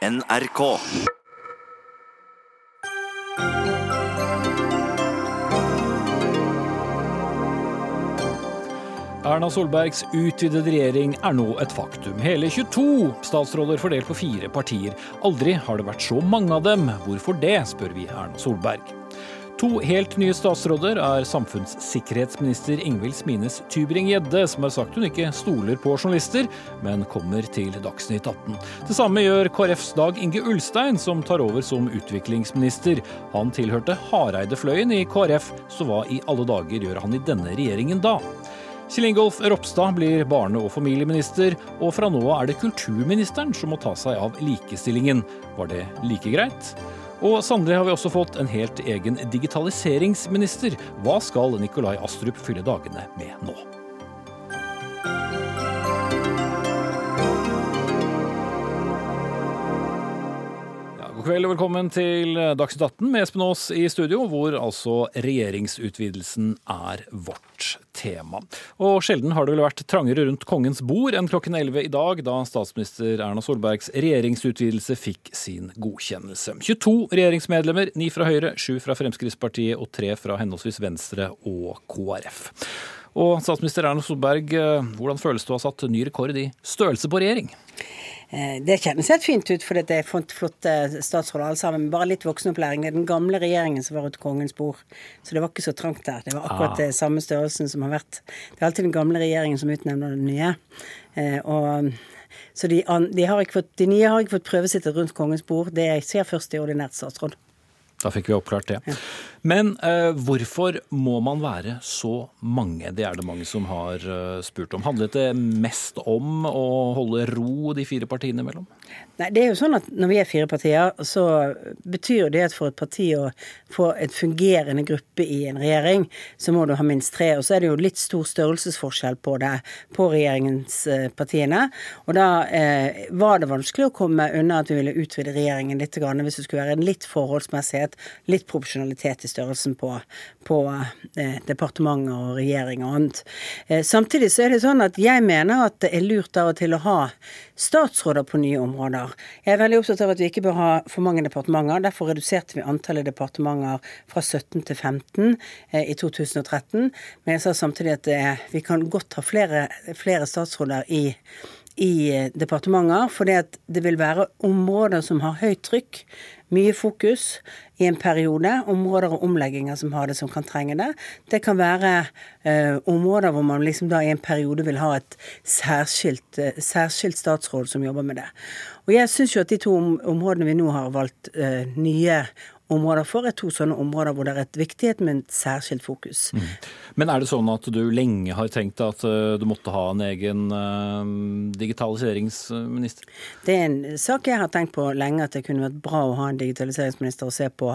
NRK. Erna Solbergs utvidede regjering er nå et faktum. Hele 22 statsråder fordelt på fire partier. Aldri har det vært så mange av dem. Hvorfor det, spør vi Erna Solberg. To helt nye statsråder er samfunnssikkerhetsminister Ingvild Smines Tybring-Gjedde, som har sagt hun ikke stoler på journalister, men kommer til Dagsnytt 18. Det samme gjør KrFs Dag Inge Ulstein, som tar over som utviklingsminister. Han tilhørte Hareide-fløyen i KrF, så hva i alle dager gjør han i denne regjeringen da? Kjell Ingolf Ropstad blir barne- og familieminister, og fra nå av er det kulturministeren som må ta seg av likestillingen. Var det like greit? Og sannelig har vi også fått en helt egen digitaliseringsminister. Hva skal Nikolai Astrup fylle dagene med nå? God kveld og velkommen til Dagsnytt 18 med Espen Aas i studio, hvor altså regjeringsutvidelsen er vårt tema. Og sjelden har det vel vært trangere rundt kongens bord enn klokken 11 i dag, da statsminister Erna Solbergs regjeringsutvidelse fikk sin godkjennelse. 22 regjeringsmedlemmer, 9 fra Høyre, 7 fra Fremskrittspartiet og 3 fra henholdsvis Venstre og KrF. Og statsminister Erna Solberg, hvordan føles det å ha satt ny rekord i størrelse på regjering? Det kjennes helt fint ut, for det er flotte statsråder alle sammen. Bare litt voksenopplæring. Det er den gamle regjeringen som var rundt kongens bord. Så det var ikke så trangt der. Det var akkurat ah. samme størrelsen som har vært. Det er alltid den gamle regjeringen som utnevner den nye. Og så de, de, har fått, de, nye har ikke fått prøvesittet rundt kongens bord. Det skjer først i ordinært statsråd. Da fikk vi oppklart det. Ja. Men uh, hvorfor må man være så mange? Det er det mange som har uh, spurt om. Handlet det mest om å holde ro de fire partiene imellom? Nei, det er jo sånn at Når vi er fire partier, så betyr det at for et parti å få en fungerende gruppe i en regjering, så må du ha minst tre. Og så er det jo litt stor størrelsesforskjell på det på regjeringspartiene. Og da eh, var det vanskelig å komme unna at vi ville utvide regjeringen litt, hvis det skulle være en litt forholdsmessighet, litt proporsjonalitet i størrelsen på, på eh, departementer og regjering og annet. Eh, samtidig så er det sånn at jeg mener at det er lurt av og til å ha statsråder på nye områder. Jeg er veldig opptatt av at vi ikke bør ha for mange departementer. Derfor reduserte vi antallet departementer fra 17 til 15 eh, i 2013. Men jeg sa samtidig at vi kan godt ha flere, flere statsråder i i departementer, for det vil være områder som har høyt trykk, mye fokus i en periode. Områder og omlegginger som har det, som kan trenge det. Det kan være eh, områder hvor man liksom da i en periode vil ha et særskilt, eh, særskilt statsråd som jobber med det. Og jeg syns jo at de to områdene vi nå har valgt eh, nye områder for, er to sånne områder hvor det er et viktighet med et særskilt fokus. Mm. Men er det sånn at du lenge har tenkt at uh, du måtte ha en egen uh, digitaliseringsminister? Det er en sak jeg har tenkt på lenge, at det kunne vært bra å ha en digitaliseringsminister og se på,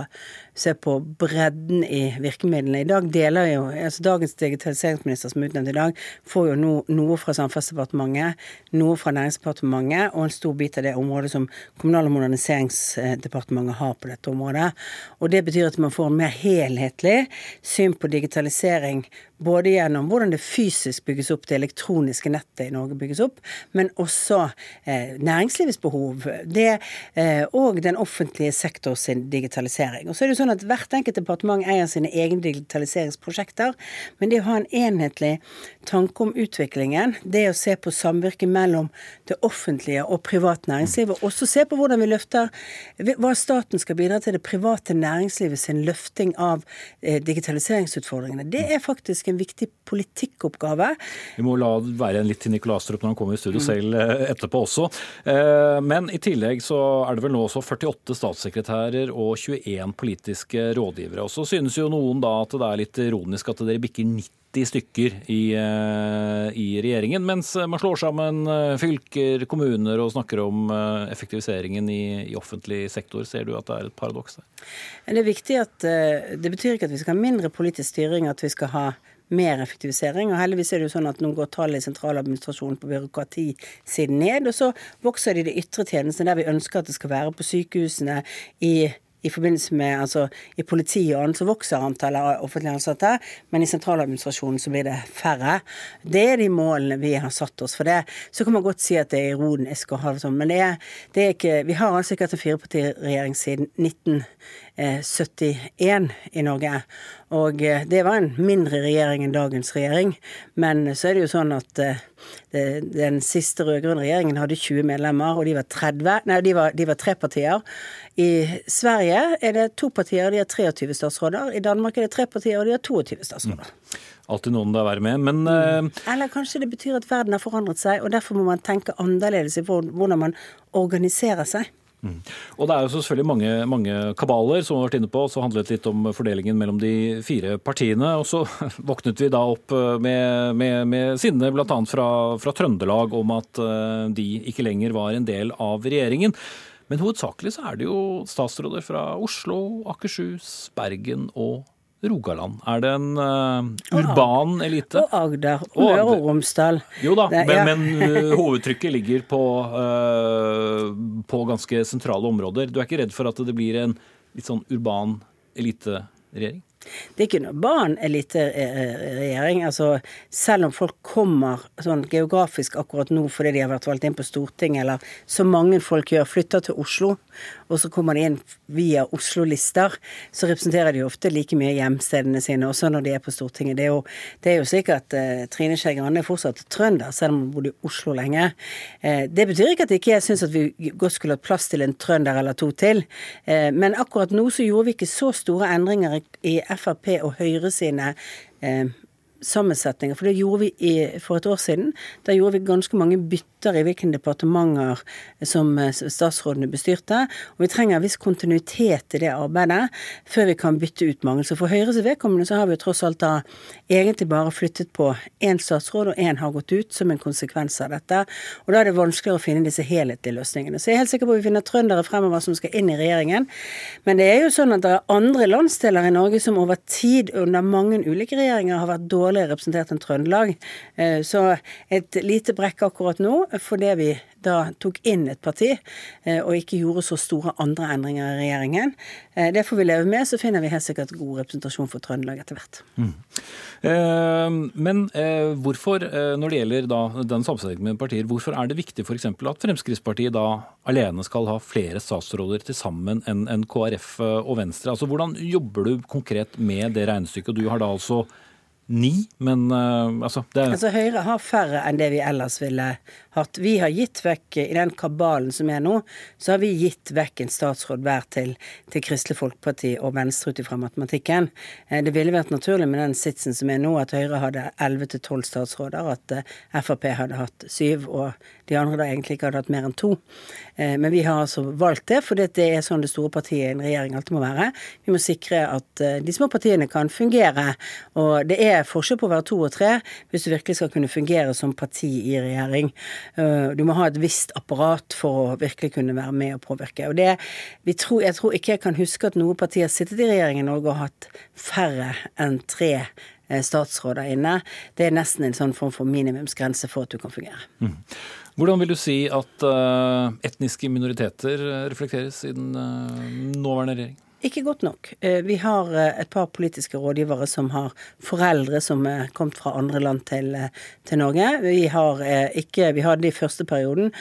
se på bredden i virkemidlene. I dag deler jo, altså Dagens digitaliseringsminister som er utnevnt i dag, får jo no, noe fra Samferdselsdepartementet, noe fra Næringsdepartementet og en stor bit av det området som Kommunal- og moderniseringsdepartementet har på dette området. Og det betyr at man får en mer helhetlig syn på digitalisering både gjennom hvordan det fysisk bygges opp, det elektroniske nettet i Norge bygges opp, men også eh, næringslivets behov. Det, eh, og den offentlige sektor digitalisering. Og så er det jo sånn at Hvert enkelt departement eier sine egne digitaliseringsprosjekter, men det å ha en enhetlig tanke om utviklingen, det å se på samvirket mellom det offentlige og privat næringsliv, og også se på hvordan vi løfter hva staten skal bidra til det private næringslivet sin løfting av eh, digitaliseringsutfordringene, det er faktisk faktisk en viktig politikkoppgave. Vi må la det være litt til Nikolai Astrup når han kommer i studio mm. selv eh, etterpå også. Eh, men i tillegg så er det vel nå også 48 statssekretærer og 21 politiske rådgivere. Og så synes jo noen da at det er litt ironisk at dere bikker 90 stykker i, eh, i, regjeringen, mens man slår sammen fylker, kommuner og snakker om effektiviseringen i, i, offentlig sektor. Ser du at det er et paradoks der? Det er viktig at det betyr ikke at vi skal ha mindre politisk styring, at vi skal ha mer effektivisering. Og heldigvis er det jo sånn at nå går tallet i sentraladministrasjonen på byråkratisiden ned, og så vokser det i de ytre tjenestene der vi ønsker at det skal være på sykehusene, i i forbindelse med altså i politiet og annet så vokser antallet offentlig ansatte, men i sentraladministrasjonen så blir det færre. Det er de målene vi har satt oss for det. Så kan man godt si at det er ironisk roden ha det sånn, men det er, det er ikke Vi har altså ikke hatt en firepartiregjering siden 1971 i Norge. Og eh, det var en mindre regjering enn dagens regjering. Men så er det jo sånn at eh, den siste rød-grønne regjeringen hadde 20 medlemmer, og de var 30. Nei, de var, de var tre partier. I Sverige er det to partier, og de har 23 statsråder. I Danmark er det tre partier, og de har 22 statsråder. Mm. Alltid noen det er være med, men mm. Eller kanskje det betyr at verden har forandret seg, og derfor må man tenke annerledes i hvordan man organiserer seg. Mm. Og Det er jo selvfølgelig mange, mange, kabaler som har vært inne på, så handlet litt om fordelingen mellom de fire partiene. Og så våknet vi da opp eh, med, med, med sinne bl.a. Fra, fra Trøndelag om at eh, de ikke lenger var en del av regjeringen. Men hovedsakelig så er det jo statsråder fra Oslo, Akershus, Bergen og Rogaland. Er det en uh, urban elite? Og Agder. Og Møre og Romsdal. Jo da, men, men uh, hovedtrykket ligger på, uh, på ganske sentrale områder. Du er ikke redd for at det blir en litt sånn urban eliteregjering? Det er ikke noe barn-eliteregjering. Altså, selv om folk kommer sånn geografisk akkurat nå fordi de har vært valgt inn på Stortinget, eller så mange folk gjør, flytter til Oslo, og så kommer de inn via Oslo-lister, så representerer de ofte like mye hjemstedene sine, også når de er på Stortinget. Det er jo, det er jo slik at uh, Trine Skei Grande er fortsatt trønder, selv om hun bodde i Oslo lenge. Uh, det betyr ikke at ikke jeg syns at vi godt skulle hatt plass til en trønder eller to til, uh, men akkurat nå så gjorde vi ikke så store endringer i, i Frp og Høyre sine eh, sammensetninger. For det gjorde vi i, for et år siden. Da gjorde vi ganske mange bytter i hvilke departementer som eh, statsrådene bestyrte. Og vi trenger en viss kontinuitet i det arbeidet før vi kan bytte ut mange. Så for Høyres vedkommende så har vi tross alt da egentlig bare flyttet på én statsråd, og én har gått ut som en konsekvens av dette. Og da er det vanskeligere å finne disse helhetlige løsningene. Så jeg er helt sikker på at vi finner trøndere fremover som skal inn i regjeringen. Men det er jo sånn at det er andre landsdeler i Norge som over tid under mange ulike regjeringer har vært dårlige dårligere representert enn Trøndelag. Eh, så et lite brekk akkurat nå fordi vi da tok inn et parti eh, og ikke gjorde så store andre endringer i regjeringen. Eh, det får vi leve med, så finner vi helt sikkert god representasjon for Trøndelag etter hvert. Mm. Men hvorfor, når det gjelder da den sammensetningen med partier, hvorfor er det viktig f.eks. at Fremskrittspartiet da alene skal ha flere statsråder til sammen enn KrF og Venstre? Altså Hvordan jobber du konkret med det regnestykket? Du har da altså ni, men uh, altså det Altså Høyre har færre enn det vi ellers ville hatt. Vi har gitt vekk, i den kabalen som er nå, så har vi gitt vekk en statsråd hver til, til Kristelig Folkeparti og Venstre ut ifra matematikken. Eh, det ville vært naturlig med den sitsen som er nå, at Høyre hadde 11 til 12 statsråder, at uh, Frp hadde hatt syv, og de andre da egentlig ikke hadde hatt mer enn to. Uh, men vi har altså valgt det, fordi det er sånn det store partiet i en regjering alltid må være. Vi må sikre at de små partiene kan fungere. og det er forskjell på å være to og tre hvis du virkelig skal kunne fungere som parti i regjering. Eh, du må ha et visst apparat for å virkelig kunne være med og påvirke. Og det, tror, jeg tror ikke jeg kan huske at noe parti har sittet i regjering i Norge og hatt færre enn tre eh, statsråder inne. Det er nesten en sånn form for minimumsgrense for at du kan fungere. Mm. Hvordan vil du si at uh, etniske minoriteter reflekteres i den uh, nåværende regjering? Ikke godt nok. Eh, vi har eh, et par politiske rådgivere som har foreldre som er kommet fra andre land til, eh, til Norge. Vi, har ikke, vi hadde i første perioden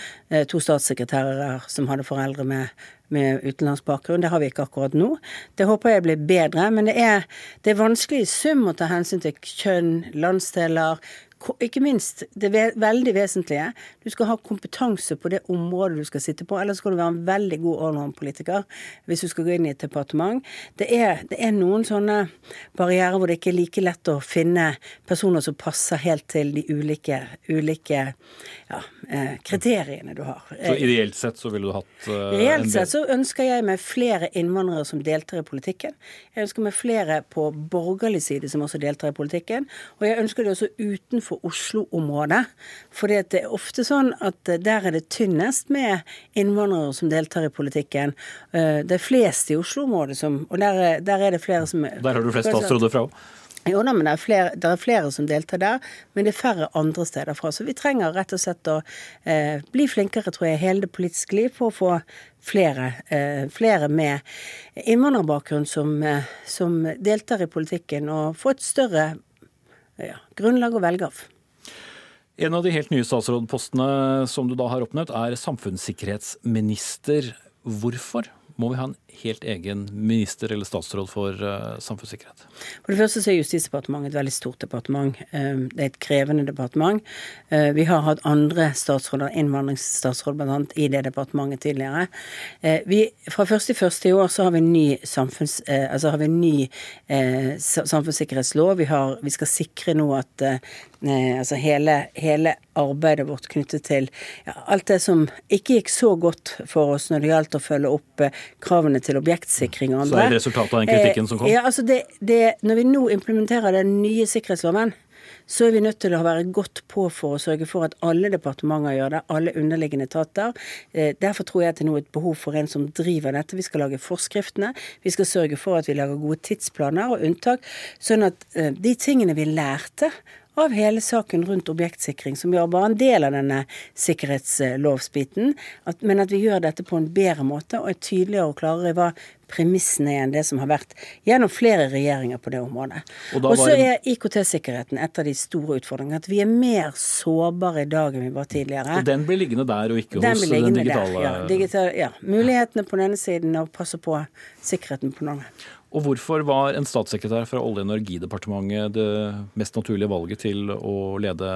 to statssekretærer som hadde foreldre med, med utenlandsk bakgrunn. Det har vi ikke akkurat nå. Det håper jeg blir bedre. Men det er, det er vanskelig i sum å ta hensyn til kjønn, landsdeler, ikke minst det veldig vesentlige, du skal ha kompetanse på det området du skal sitte på. Ellers skal du være en veldig god allround-politiker hvis du skal gå inn i et departement. Det er, det er, noen sånne barrierer hvor det ikke er like lett å finne personer som passer helt til de ulike, ulike ja, kriteriene du har. Så ideelt sett så ville du hatt uh, Reelt sett så ønsker jeg meg flere innvandrere som deltar i politikken. Jeg ønsker meg flere på borgerlig side som også deltar i politikken. Og jeg ønsker det også utenfor Oslo-området. For det er ofte sånn at der er det tynnest med innvandrere som deltar i politikken. Eh, det er flest i Oslo-området, og der, der, er det flere som Der har du flest statsråder fra òg? Jo da, men det er, flere, det er, flere, som deltar der, men det er færre andre steder fra. Så vi trenger rett og slett å eh, bli flinkere, tror jeg, hele det politiske liv for å få flere, eh, flere med innvandrerbakgrunn som, eh, som, deltar i politikken, og få et større ja, grunnlag å velge av. En av de helt nye statsrådpostene som du da har oppnevnt, er samfunnssikkerhetsminister. Hvorfor? Må vi ha en helt egen minister eller statsråd for uh, samfunnssikkerhet? For det første så er Justisdepartementet et veldig stort departement. Um, det er et krevende departement. Uh, vi har hatt andre statsråder, innvandringsstatsråd bl.a. i det departementet tidligere. Uh, vi, fra første i første i år så har vi en ny, samfunns, altså har vi en ny samfunnssikkerhetslov. Vi, har, vi, skal sikre nå at altså hele, hele, arbeidet vårt knyttet til ja, alt det som ikke gikk så godt for oss når det gjaldt å følge opp kravene til objektsikring og andre. Så er det resultatet av den kritikken som kom? Ja, altså det, det, Når vi nå implementerer den nye sikkerhetsloven, så er vi nødt til å være godt på for å sørge for at alle departementer gjør det, alle underliggende etater. Eh, derfor tror jeg at det nå er et behov for en som driver dette. Vi skal lage forskriftene, vi skal sørge for at vi lager gode tidsplaner og unntak, sånn at eh, de tingene vi lærte av hele saken rundt objektsikring, som gjør bare en del av denne sikkerhetslovsbiten, at, men at vi gjør dette på en bedre måte og er tydeligere og klarere i hva premissene er enn det som har vært gjennom flere regjeringer på det området. Og så er IKT-sikkerheten et av de store utfordringene. At vi er mer sårbare i dag enn vi var tidligere. Og den blir liggende der og ikke den hos den digitale der, ja, digital, ja. Mulighetene på den ene siden og passe på sikkerheten på den andre. Og hvorfor var en statssekretær fra Olje- og energidepartementet det mest naturlige valget til å lede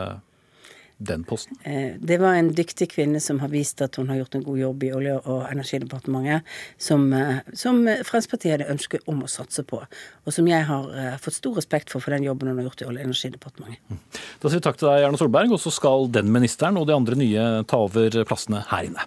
den posten? Eh, det var en dyktig kvinne som har vist at hun har gjort en god jobb i Olje- og energidepartementet, som, eh, som Fremskrittspartiet hadde ønske om å satse på, og som jeg har eh, fått stor respekt for for den jobben hun har gjort i Olje- og energidepartementet. Mm. Da sier vi takk til deg, Erna Solberg, og så skal den ministeren og de andre nye ta over plassene her inne.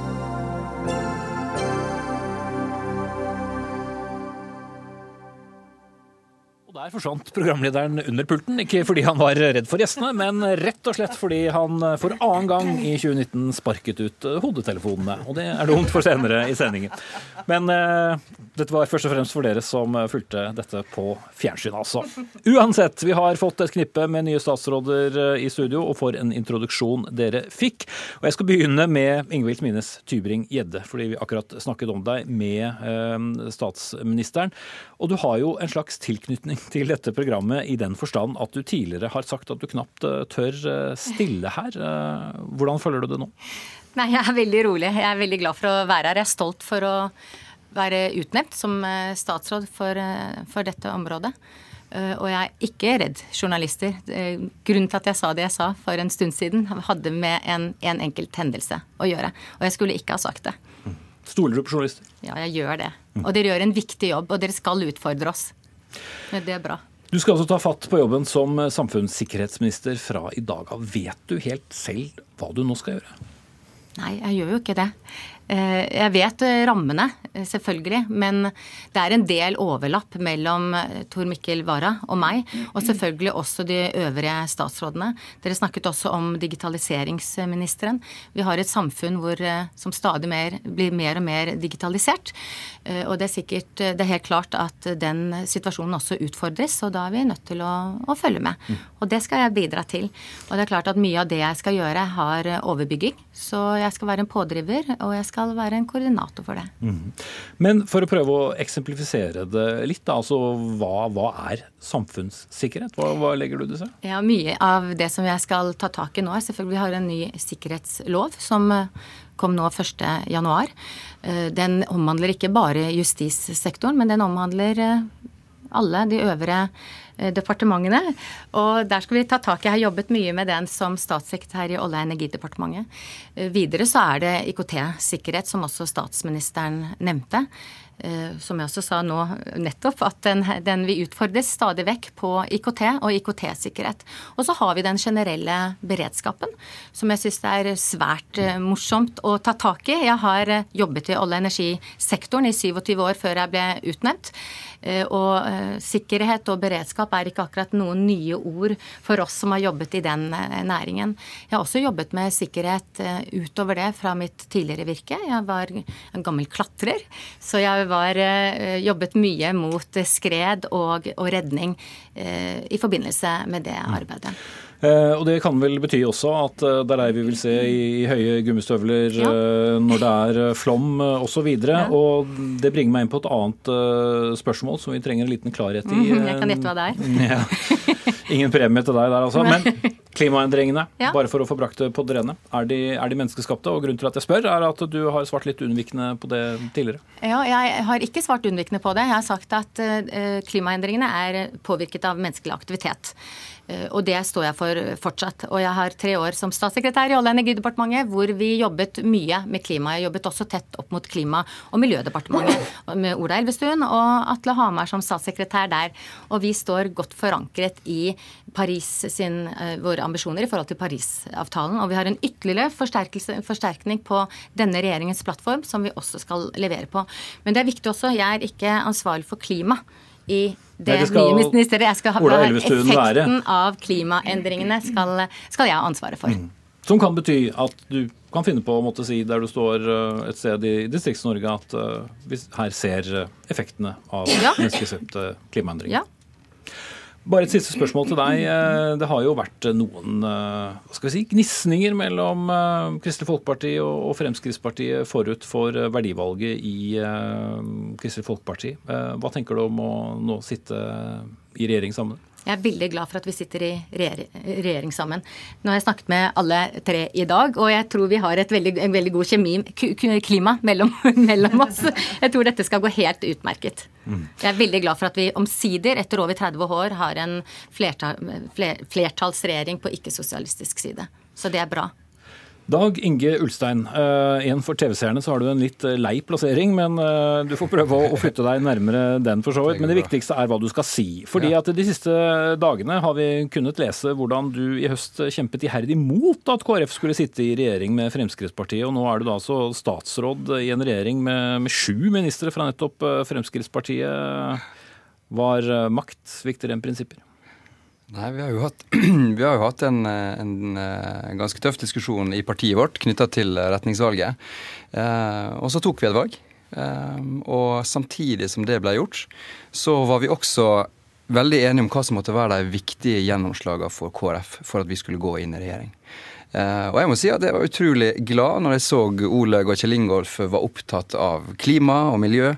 Der forsvant programlederen under pulten, ikke fordi han var redd for gjestene, men rett og slett fordi han for annen gang i 2019 sparket ut hodetelefonene. Og det er dumt for senere i sendingen. Men eh, dette var først og fremst for dere som fulgte dette på fjernsyn, altså. Uansett, vi har fått et knippe med nye statsråder eh, i studio, og for en introduksjon dere fikk. Og jeg skal begynne med Ingvild Smines Tybring-Gjedde, fordi vi akkurat snakket om deg med eh, statsministeren. Og du har jo en slags tilknytning til dette programmet i den forstand at du tidligere har sagt at du knapt eh, tør eh, stille her. Eh, hvordan føler du det nå? Nei, Jeg er veldig rolig. Jeg er veldig glad for å være her. Jeg er stolt for å være utnevnt som statsråd for, for dette området. Og jeg er ikke redd journalister. Grunnen til at jeg sa det jeg sa for en stund siden, hadde med en, en enkelt hendelse å gjøre. Og jeg skulle ikke ha sagt det. Stoler du på journalister? Ja, jeg gjør det. Og dere gjør en viktig jobb, og dere skal utfordre oss. Det er bra. Du skal altså ta fatt på jobben som samfunnssikkerhetsminister fra i dag av. Vet du helt selv hva du nå skal gjøre? Nei, jeg gjør jo ikke det. Eh, jeg vet eh, rammene, eh, selvfølgelig, men det er en del overlapp mellom Tor Mikkel Wara og meg, og selvfølgelig også de øvrige statsrådene. Dere snakket også om digitaliseringsministeren. Vi har et samfunn hvor, som stadig mer, blir mer og mer digitalisert. Og det er sikkert Det er helt klart at den situasjonen også utfordres, og da er vi nødt til å, å følge med. Og det skal jeg bidra til. Og det er klart at mye av det jeg skal gjøre, har overbygging. Så jeg skal være en pådriver, og jeg skal skal være en koordinator for det. Mm. Men for å prøve å eksemplifisere det litt, da, altså hva, hva er samfunnssikkerhet? Hva, hva, legger du det seg? Ja, Mye av det som jeg skal ta tak i nå, er selvfølgelig vi har en ny sikkerhetslov som eh, kom nå 1.1. Eh, den omhandler ikke bare justissektoren, men den omhandler eh, alle de øvre departementene. Og der skal vi ta tak. Jeg har jobbet mye med den som statssekretær i Olje- og energidepartementet. Eh, videre så er det IKT-sikkerhet, som også statsministeren nevnte. Eh, som jeg også sa nå nettopp, at den, den vi utfordres stadig vekk på IKT og IKT-sikkerhet. Og så har vi den generelle beredskapen, som jeg syns er svært eh, morsomt å ta tak i. Jeg har eh, jobbet i olje- og energisektoren i 27 år før jeg ble utnevnt. Og sikkerhet og beredskap er ikke akkurat noen nye ord for oss som har jobbet i den næringen. Jeg har også jobbet med sikkerhet utover det fra mitt tidligere virke. Jeg var en gammel klatrer, så jeg var, eh, jobbet mye mot skred og, og redning eh, i forbindelse med det mm. arbeidet. Eh, og Det kan vel bety også at det er deg vi vil se i, i høye gummistøvler ja. eh, når det er flom osv. Ja. Og det bringer meg inn på et annet spørsmål som vi trenger en liten klarhet i. Mm, jeg kan gjette hva det er. Ja. Ingen premie til deg der, altså. Men klimaendringene, ja. bare for å få brakt det på det rene, er de, er de menneskeskapte? Og grunnen til at jeg spør, er at du har svart litt unnvikende på det tidligere. Ja, jeg har ikke svart unnvikende på det. Jeg har sagt at klimaendringene er påvirket av menneskelig aktivitet. Eh, og det står jeg for fortsatt. Og jeg har tre år som statssekretær i Olje- og energidepartementet hvor vi jobbet mye med klima. Jeg jobbet også tett opp mot Klima- og miljødepartementet med Ola Elvestuen og Atle Hamar som statssekretær der. Og vi står godt forankret i Paris sin, eh, våre ambisjoner i forhold til Parisavtalen. Og vi har en ytterligere forsterkning på denne regjeringens plattform som vi også skal levere på. Men det er viktig også, jeg er ikke ansvarlig for klima i det, det skal, nye ministeriet. Jeg skal ha effekten være. av klimaendringene skal, skal, jeg ha ansvaret for. Mm. Som kan bety at du kan finne på å måtte si der du står eh, et sted i Distrikts-Norge at uh, vi her ser eh, effektene av ja. menneskeskapte klimaendringer. Ja. Bare et siste spørsmål til deg. Eh, det har jo vært noen eh, hva skal vi si, gnisninger mellom eh, Kristelig Folkeparti og Fremskrittspartiet forut for verdivalget i Kristelig Folkeparti. Hva tenker du om å nå sitte i regjering sammen? Jeg er veldig glad for at vi sitter i regjering sammen. Nå har jeg snakket med alle tre i dag, og jeg tror vi har et veldig, en veldig god kjemi, klima mellom, mellom, oss. Jeg tror dette skal gå helt utmerket. Jeg er veldig glad for at vi omsider, etter over 30 år, har en flertall, flertallsregjering på ikke-sosialistisk side. Så det er bra. Dag Inge Ulstein, igjen for TV-seerne så har du en litt eh, lei plassering, men uh, du får prøve å, flytte deg nærmere den for så vidt. Men det viktigste er hva du skal si. Fordi at de siste dagene har vi kunnet lese hvordan du i høst kjempet iherdig mot at KrF skulle sitte i regjering med Fremskrittspartiet, og nå er du da altså statsråd i en regjering med, med sju ministre fra nettopp Fremskrittspartiet. Var makt viktigere enn prinsipper? Nei, Vi har jo hatt, har jo hatt en, en, en, ganske tøff diskusjon i partiet vårt knytta til retningsvalget. Eh, og så tok vi et valg. Eh, og samtidig som det ble gjort, så var vi også veldig enige om hva som måtte være de viktige gjennomslagene for KrF for at vi skulle gå inn i regjering. Eh, og jeg må si at jeg var utrolig glad når jeg så Olaug og Kjell Ingolf var opptatt av klima og miljø.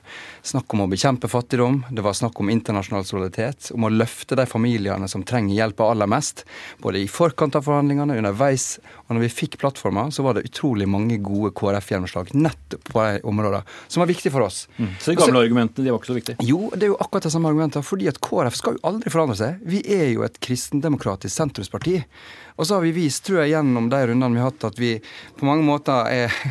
Snakk om å bekjempe fattigdom. Det var snakk om internasjonal solidaritet. Om å løfte de familiene som trenger hjelp aller mest. Både i forkant av forhandlingene, underveis. Og når vi fikk plattforma, så var det utrolig mange gode KrF-gjennomslag nettopp på de områdene som var viktige for oss. Mm. Så de gamle Også, argumentene de var ikke så viktige? Jo, det er jo akkurat de samme argumentene. Fordi at KrF skal jo aldri forandre seg. Vi er jo et kristendemokratisk sentrumsparti. Og så har vi vist, tror jeg, gjennom de rundene vi har hatt, at vi på mange måter er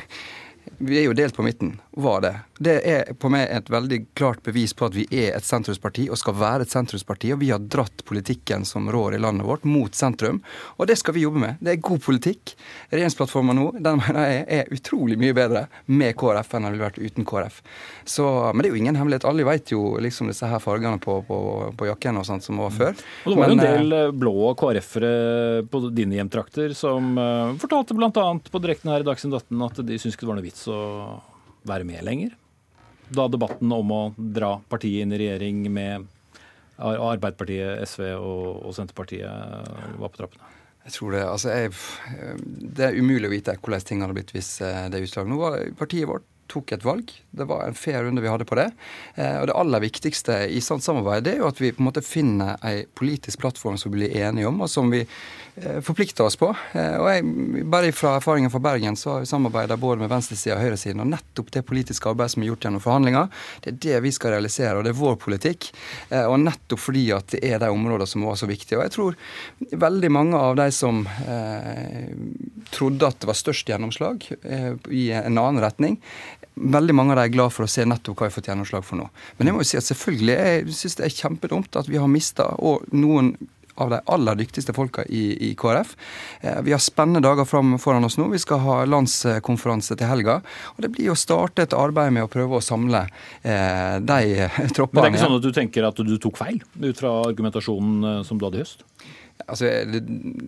Vi er jo delt på midten var det. Det er på meg et veldig klart bevis på at vi er et sentrumsparti og skal være et sentrumsparti. Og vi har dratt politikken som rår i landet vårt, mot sentrum. Og det skal vi jobbe med. Det er god politikk. Regjeringsplattforma nå den mener jeg er utrolig mye bedre med KrF enn den ville vært uten KrF. Så, men det er jo ingen hemmelighet. Alle vet jo liksom disse her fargene på, på, på jakken og sånt som var før. Og det var jo en del eh, blå KrF-ere på dine hjemtrakter som uh, fortalte bl.a. på direkten her i Dagsnytt 18 at de syntes ikke det var noe vits å være med lenger? Da debatten om å dra partiet inn i regjering med Arbeiderpartiet, SV og, og Senterpartiet var på trappene? Jeg tror det. Altså, jeg, det er umulig å vite hvordan ting hadde blitt hvis eh, det utslaget. Nå var partiet vårt tok et valg. Det var en fair runde vi hadde på det. Eh, og det aller viktigste i sånt samarbeid det er jo at vi på en måte finner ei politisk plattform som vi blir enige om, og som vi eh, forplikter oss på. Eh, og jeg, Bare fra erfaringen fra Bergen så har vi samarbeida både med venstresida og høyresiden. Og nettopp det politiske arbeidet som er gjort gjennom forhandlinger, det er det vi skal realisere, og det er vår politikk. Og nettopp fordi at det er de områdene som var så viktige. Og jeg tror veldig mange av de som eh, trodde at det var størst gjennomslag eh, i en annen retning, veldig mange av dem er glad for å se nettopp hva vi har fått gjennomslag for nå. Men jeg må jo si at selvfølgelig, jeg syns det er kjempedumt at vi har mista noen av de aller dyktigste folka i, i KrF. Eh, vi har spennende dager fram, foran oss nå. Vi skal ha landskonferanse til helga. Og det blir å starte et arbeid med å prøve å samle eh, de troppene. Men det er ikke sånn at du tenker at du tok feil ut fra argumentasjonen eh, som du hadde i høst? Altså,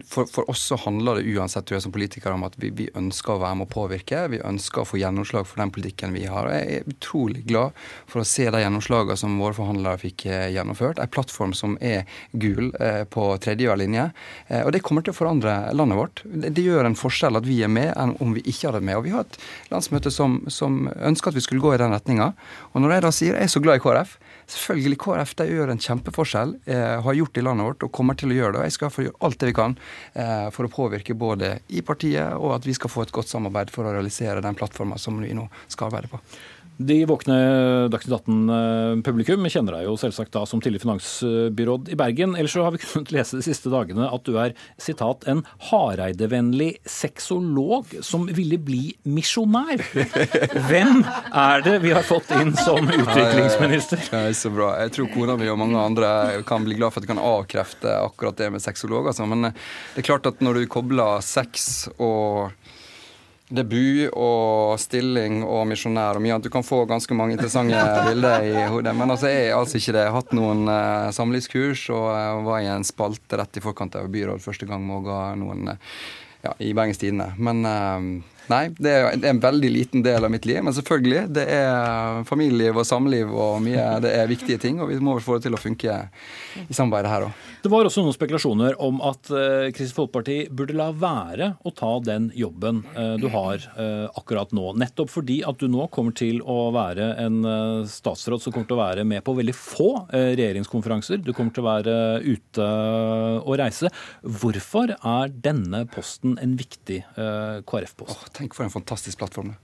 for, for, oss så handler det uansett tror jeg, som politiker om at vi, vi, ønsker å være med å påvirke. Vi ønsker å få gjennomslag for den politikken vi har. Jeg er utrolig glad for å se de gjennomslagene som våre forhandlere fikk eh, gjennomført. En plattform som er gul eh, på tredje linje. Eh, og det kommer til å forandre landet vårt. Det, det, gjør en forskjell at vi er med enn om vi ikke hadde med. Og vi har et landsmøte som, som ønsker at vi skulle gå i den retninga. Og når jeg da sier jeg er så glad i KrF, Selvfølgelig, KrF de gjør en kjempeforskjell, eh, har gjort i landet vårt og kommer til å gjøre det. og Jeg skal få gjøre alt det vi kan eh, for å påvirke både i partiet og at vi skal få et godt samarbeid for å realisere den plattforma som vi nå skal arbeide på. De våkne Dagsnytt 18-publikum kjenner deg jo selvsagt da som tidligere finansbyråd i Bergen. Ellers så har vi kunnet lese de siste dagene at du er sitat, en Hareide-vennlig sexolog som ville bli misjonær. Hvem er det vi har fått inn som utviklingsminister? Det er så bra. Jeg tror kona mi og mange andre kan bli glad for at du kan avkrefte akkurat det med sexolog. Altså. Men det er klart at når du kobler sex og debut og stilling og misjonær og mye annet. Du kan få ganske mange interessante bilder i hodet. Men altså, jeg er altså ikke det. Jeg har hatt noen uh, samlivskurs og uh, var i en spalte rett i forkant av byråd første gang med å ga noen uh, ja, i Bergens Tidende. Men Nei, det er, en veldig liten del av mitt liv. Men selvfølgelig, det er familieliv og samliv og mye Det er viktige ting, og vi må få det til å funke i samarbeidet her òg. Det var også noen spekulasjoner om at uh, Kristelig Folkeparti burde la være å ta den jobben uh, du har uh, akkurat nå. Nettopp fordi at du nå kommer til å være en statsråd som kommer til å være med på veldig få regjeringskonferanser. Du kommer til å være ute og reise. Hvorfor er denne posten en viktig KrF-post? Tenk for en fantastisk plattform.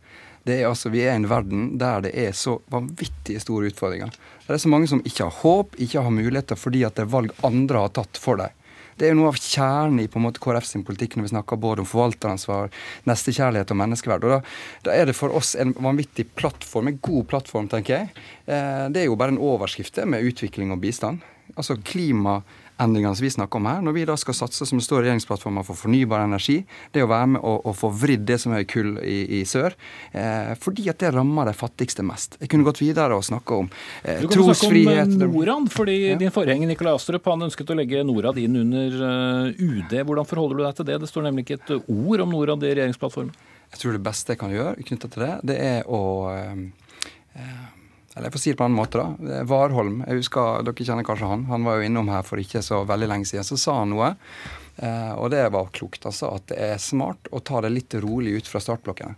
Det er altså, Vi er i en verden der det er så vanvittige store utfordringer. Det er så mange som ikke har håp, ikke har muligheter fordi at det er valg andre har tatt for dem. Det er jo noe av kjernen i på en måte KrF sin politikk når vi snakker både om forvalteransvar, nestekjærlighet og menneskeverd. Og da, da, er det for oss en vanvittig plattform, en god plattform, tenker jeg. Eh, det er jo bare en overskrift med utvikling og bistand. Altså klima, endringene som vi snakker om her, når vi da skal satse, som det står i regjeringsplattformen, for fornybar energi, det å være med å, få vridd det som er kull i, i sør, eh, fordi at det rammer de fattigste mest. Jeg kunne gått videre og snakka om eh, trosfrihet Du kan snakke om Norad, fordi ja. din forgjenger Nikolai Astrup han ønsket å legge Norad inn under uh, eh, UD. Hvordan forholder du deg til det? Det står nemlig ikke et ord om Norad i regjeringsplattformen. Jeg tror det beste jeg kan gjøre knytta til det, det er å uh, eller jeg får si det på en annen måte, da. Warholm, jeg husker, dere kjenner kanskje han. Han var jo innom her for ikke så veldig lenge siden. Så sa han noe, eh, og det var klokt. altså, At det er smart å ta det litt rolig ut fra startblokkene.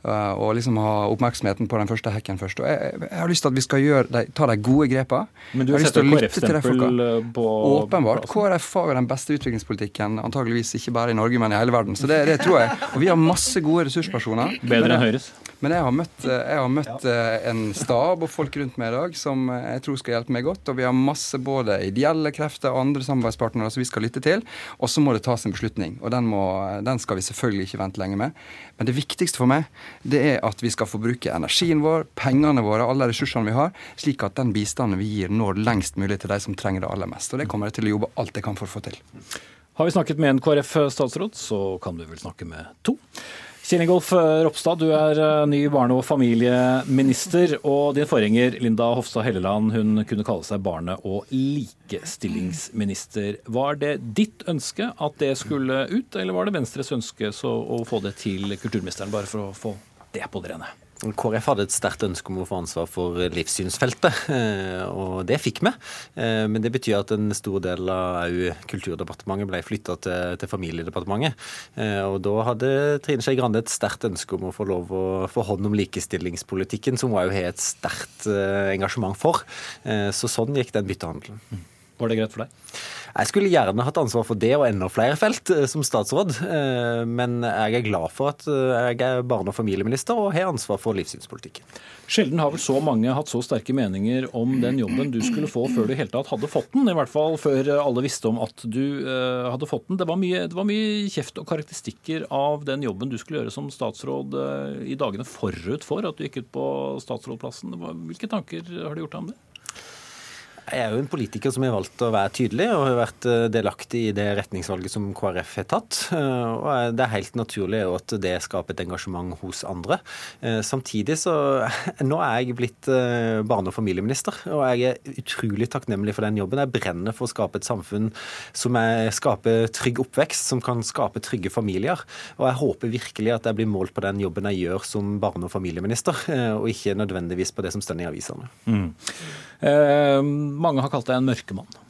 Uh, og liksom ha oppmerksomheten på den første hekken først. Og jeg, jeg, har lyst til at vi skal de, ta de gode grepene. Men du har setter KrF-stempel eh, på Åpenbart. KrF har jo den beste utviklingspolitikken, antageligvis ikke bare i Norge, men i hele verden. Så det, det tror jeg. Og vi har masse gode ressurspersoner. Bedre enn Høyres? Men jeg har møtt, eh, jeg har møtt eh, en stab og folk rundt meg i dag som eh, jeg tror skal hjelpe meg godt. Og vi har masse både ideelle krefter og andre samarbeidspartnere som vi skal lytte til. Og så må det tas en beslutning. Og den, må, den, skal vi selvfølgelig ikke vente lenge med. Men det viktigste for meg det er at vi skal få bruke energien vår, pengene våre, alle ressursene vi har, slik at den bistanden vi gir, når lengst mulig til de som trenger det aller mest. Og det kommer jeg til å jobbe alt jeg kan for å få til. Har vi snakket med en KrF-statsråd, så kan vi vel snakke med to. Kjell Ingolf Ropstad, du er eh, ny barne- og familieminister. Og din forgjenger Linda Hofstad Helleland hun kunne kalle seg barne- og likestillingsminister. Var det ditt ønske at det skulle ut, eller var det Venstres ønske å få det til kulturministeren? Bare for å få det på det rene. KrF hadde et sterkt ønske om å få ansvar for livssynsfeltet, eh, og det fikk vi. Eh, men det betyr at en stor del av Kulturdepartementet ble flytta til, til, Familiedepartementet. Eh, og da hadde Trine Skei Grande et sterkt ønske om å få lov å få hånd om likestillingspolitikken, som hun òg har et sterkt engasjement for. Så sånn gikk den byttehandelen. Var det greit for deg? Jeg skulle gjerne hatt ansvar for det og enda flere felt eh, som statsråd, eh, men jeg er glad for at eh, jeg er barne- og familieminister og har ansvar for livssynspolitikken. Sjelden har vel så mange hatt så sterke meninger om den jobben du skulle få før du i hele tatt hadde fått den. I hvert fall før alle visste om at du hadde fått den. Det var, mye, det var mye kjeft og karakteristikker av den jobben du skulle gjøre som statsråd i dagene forut for at du gikk ut på statsrådplassen. Hvilke tanker har du gjort deg om det? Jeg er jo en politiker som har valgt å være tydelig, og har vært eh, delaktig i det retningsvalget som KrF har tatt. Eh, og Det er helt naturlig at det skaper et engasjement hos andre. Eh, samtidig så Nå er jeg blitt barne- og familieminister, og jeg er utrolig takknemlig for den jobben. Jeg brenner for å skape et samfunn som er, skaper trygg oppvekst, som kan skape trygge familier. Og jeg håper virkelig at jeg blir målt på den jobben jeg gjør som barne- og familieminister, og ikke nødvendigvis på det som står i avisene. Mm. Eh, mange har kalt deg en mørkemann.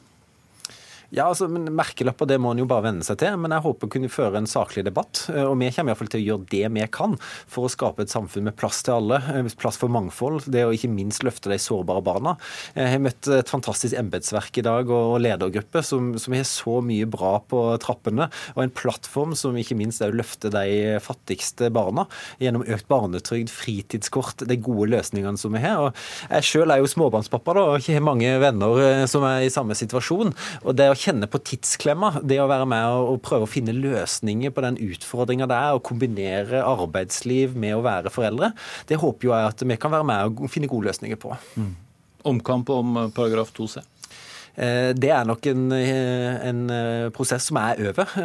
Ja, altså, men Merkelapper det må en jo bare venne seg til. Men jeg håper å kunne føre en saklig debatt. Eh, og vi kommer iallfall til å gjøre det vi kan for å skape et samfunn med plass til alle. Eh, plass for mangfold. Det å ikke minst løfte de sårbare barna. Jeg har møtt et fantastisk embetsverk i dag og ledergruppe som, som, har så mye bra på trappene. Og en plattform som ikke minst også løfter de fattigste barna. Gjennom økt barnetrygd, fritidskort, de gode løsningene som vi har. Og jeg sjøl er jo småbarnspappa da, og ikke har mange venner eh, som er i samme situasjon. og det å kjenne på tidsklemma. Det å være med og, prøve å finne løsninger på den utfordringa det er å kombinere arbeidsliv med å være foreldre, det håper jeg at vi kan være med og finne gode løsninger på. Mm. Omkamp om eh, paragraf 2c? Eh, det er nok en, eh, en, prosess som er over.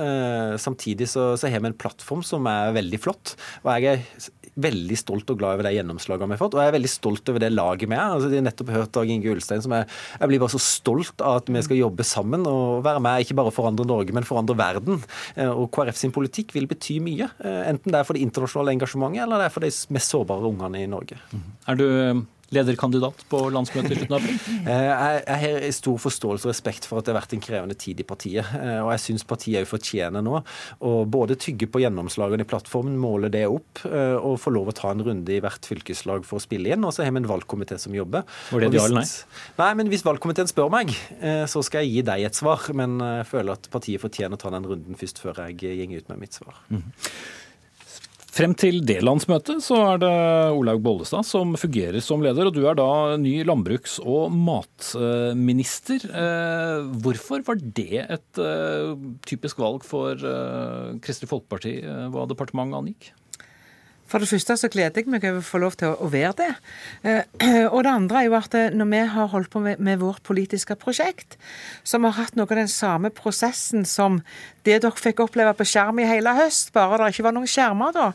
Samtidig så, så har vi en plattform som er veldig flott. Og jeg er veldig stolt og glad over de gjennomslagene vi har fått. Og jeg er veldig stolt over det laget vi er. Altså, de har nettopp hørt Dag Inge Ulstein som er Jeg blir bare så stolt av at vi skal jobbe sammen og være med, ikke bare forandre Norge, men forandre verden. Eh, og KrF sin politikk vil bety mye. Eh, enten det er for det internasjonale engasjementet, eller det er for de mest sårbare ungene i Norge. Er du lederkandidat på landsmøtet i slutten av april? Eh, jeg har stor forståelse og respekt for at det har vært en krevende tid i partiet. Eh, og jeg syns partiet òg fortjener nå å både tygge på gjennomslagene i plattformen, måle det opp, eh, og få lov å ta en runde i hvert fylkeslag for å spille inn. Og så har vi en valgkomité som jobber. Var det ja eller nei? Nei, men hvis valgkomiteen spør meg, så skal jeg gi deg et svar. Men jeg føler at partiet fortjener å ta den runden først, før jeg går ut med mitt svar. Mm. Frem til det landsmøtet så er det Olaug Bollestad som fungerer som leder, og du er da ny landbruks- og matminister. Eh, hvorfor var det et eh, typisk valg for eh, Kristelig Folkeparti hva departementet angikk? For det første så gleder jeg meg over å få lov til å være det. Og det andre er jo at når vi har holdt på med, med vårt politiske prosjekt, som har hatt noe av den samme prosessen som det dere fikk oppleve på skjerm i hele høst, bare det ikke var noen skjermer da,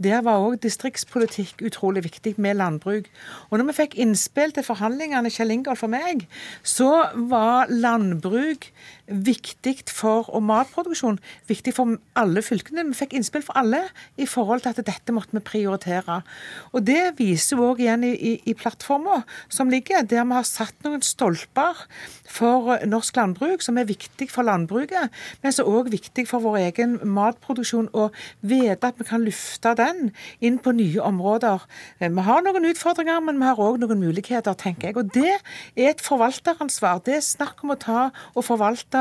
der var òg distriktspolitikk utrolig viktig med landbruk. Og når vi fikk innspill til forhandlingene, Kjell Ingolf og meg, så var landbruk viktig for, og matproduksjon viktig for alle fylkene. Vi fikk innspill for alle i forhold til at dette måtte vi prioritere. Og Det viser vi òg igjen i, i, i plattforma som ligger, der vi har satt noen stolper for norsk landbruk som er viktig for landbruket, men som òg er viktig for vår egen matproduksjon. Og vite at vi kan lufte den inn på nye områder. Vi har noen utfordringer, men vi har òg noen muligheter, tenker jeg. Og Det er et forvalteransvar. Det er snakk om å ta og forvalte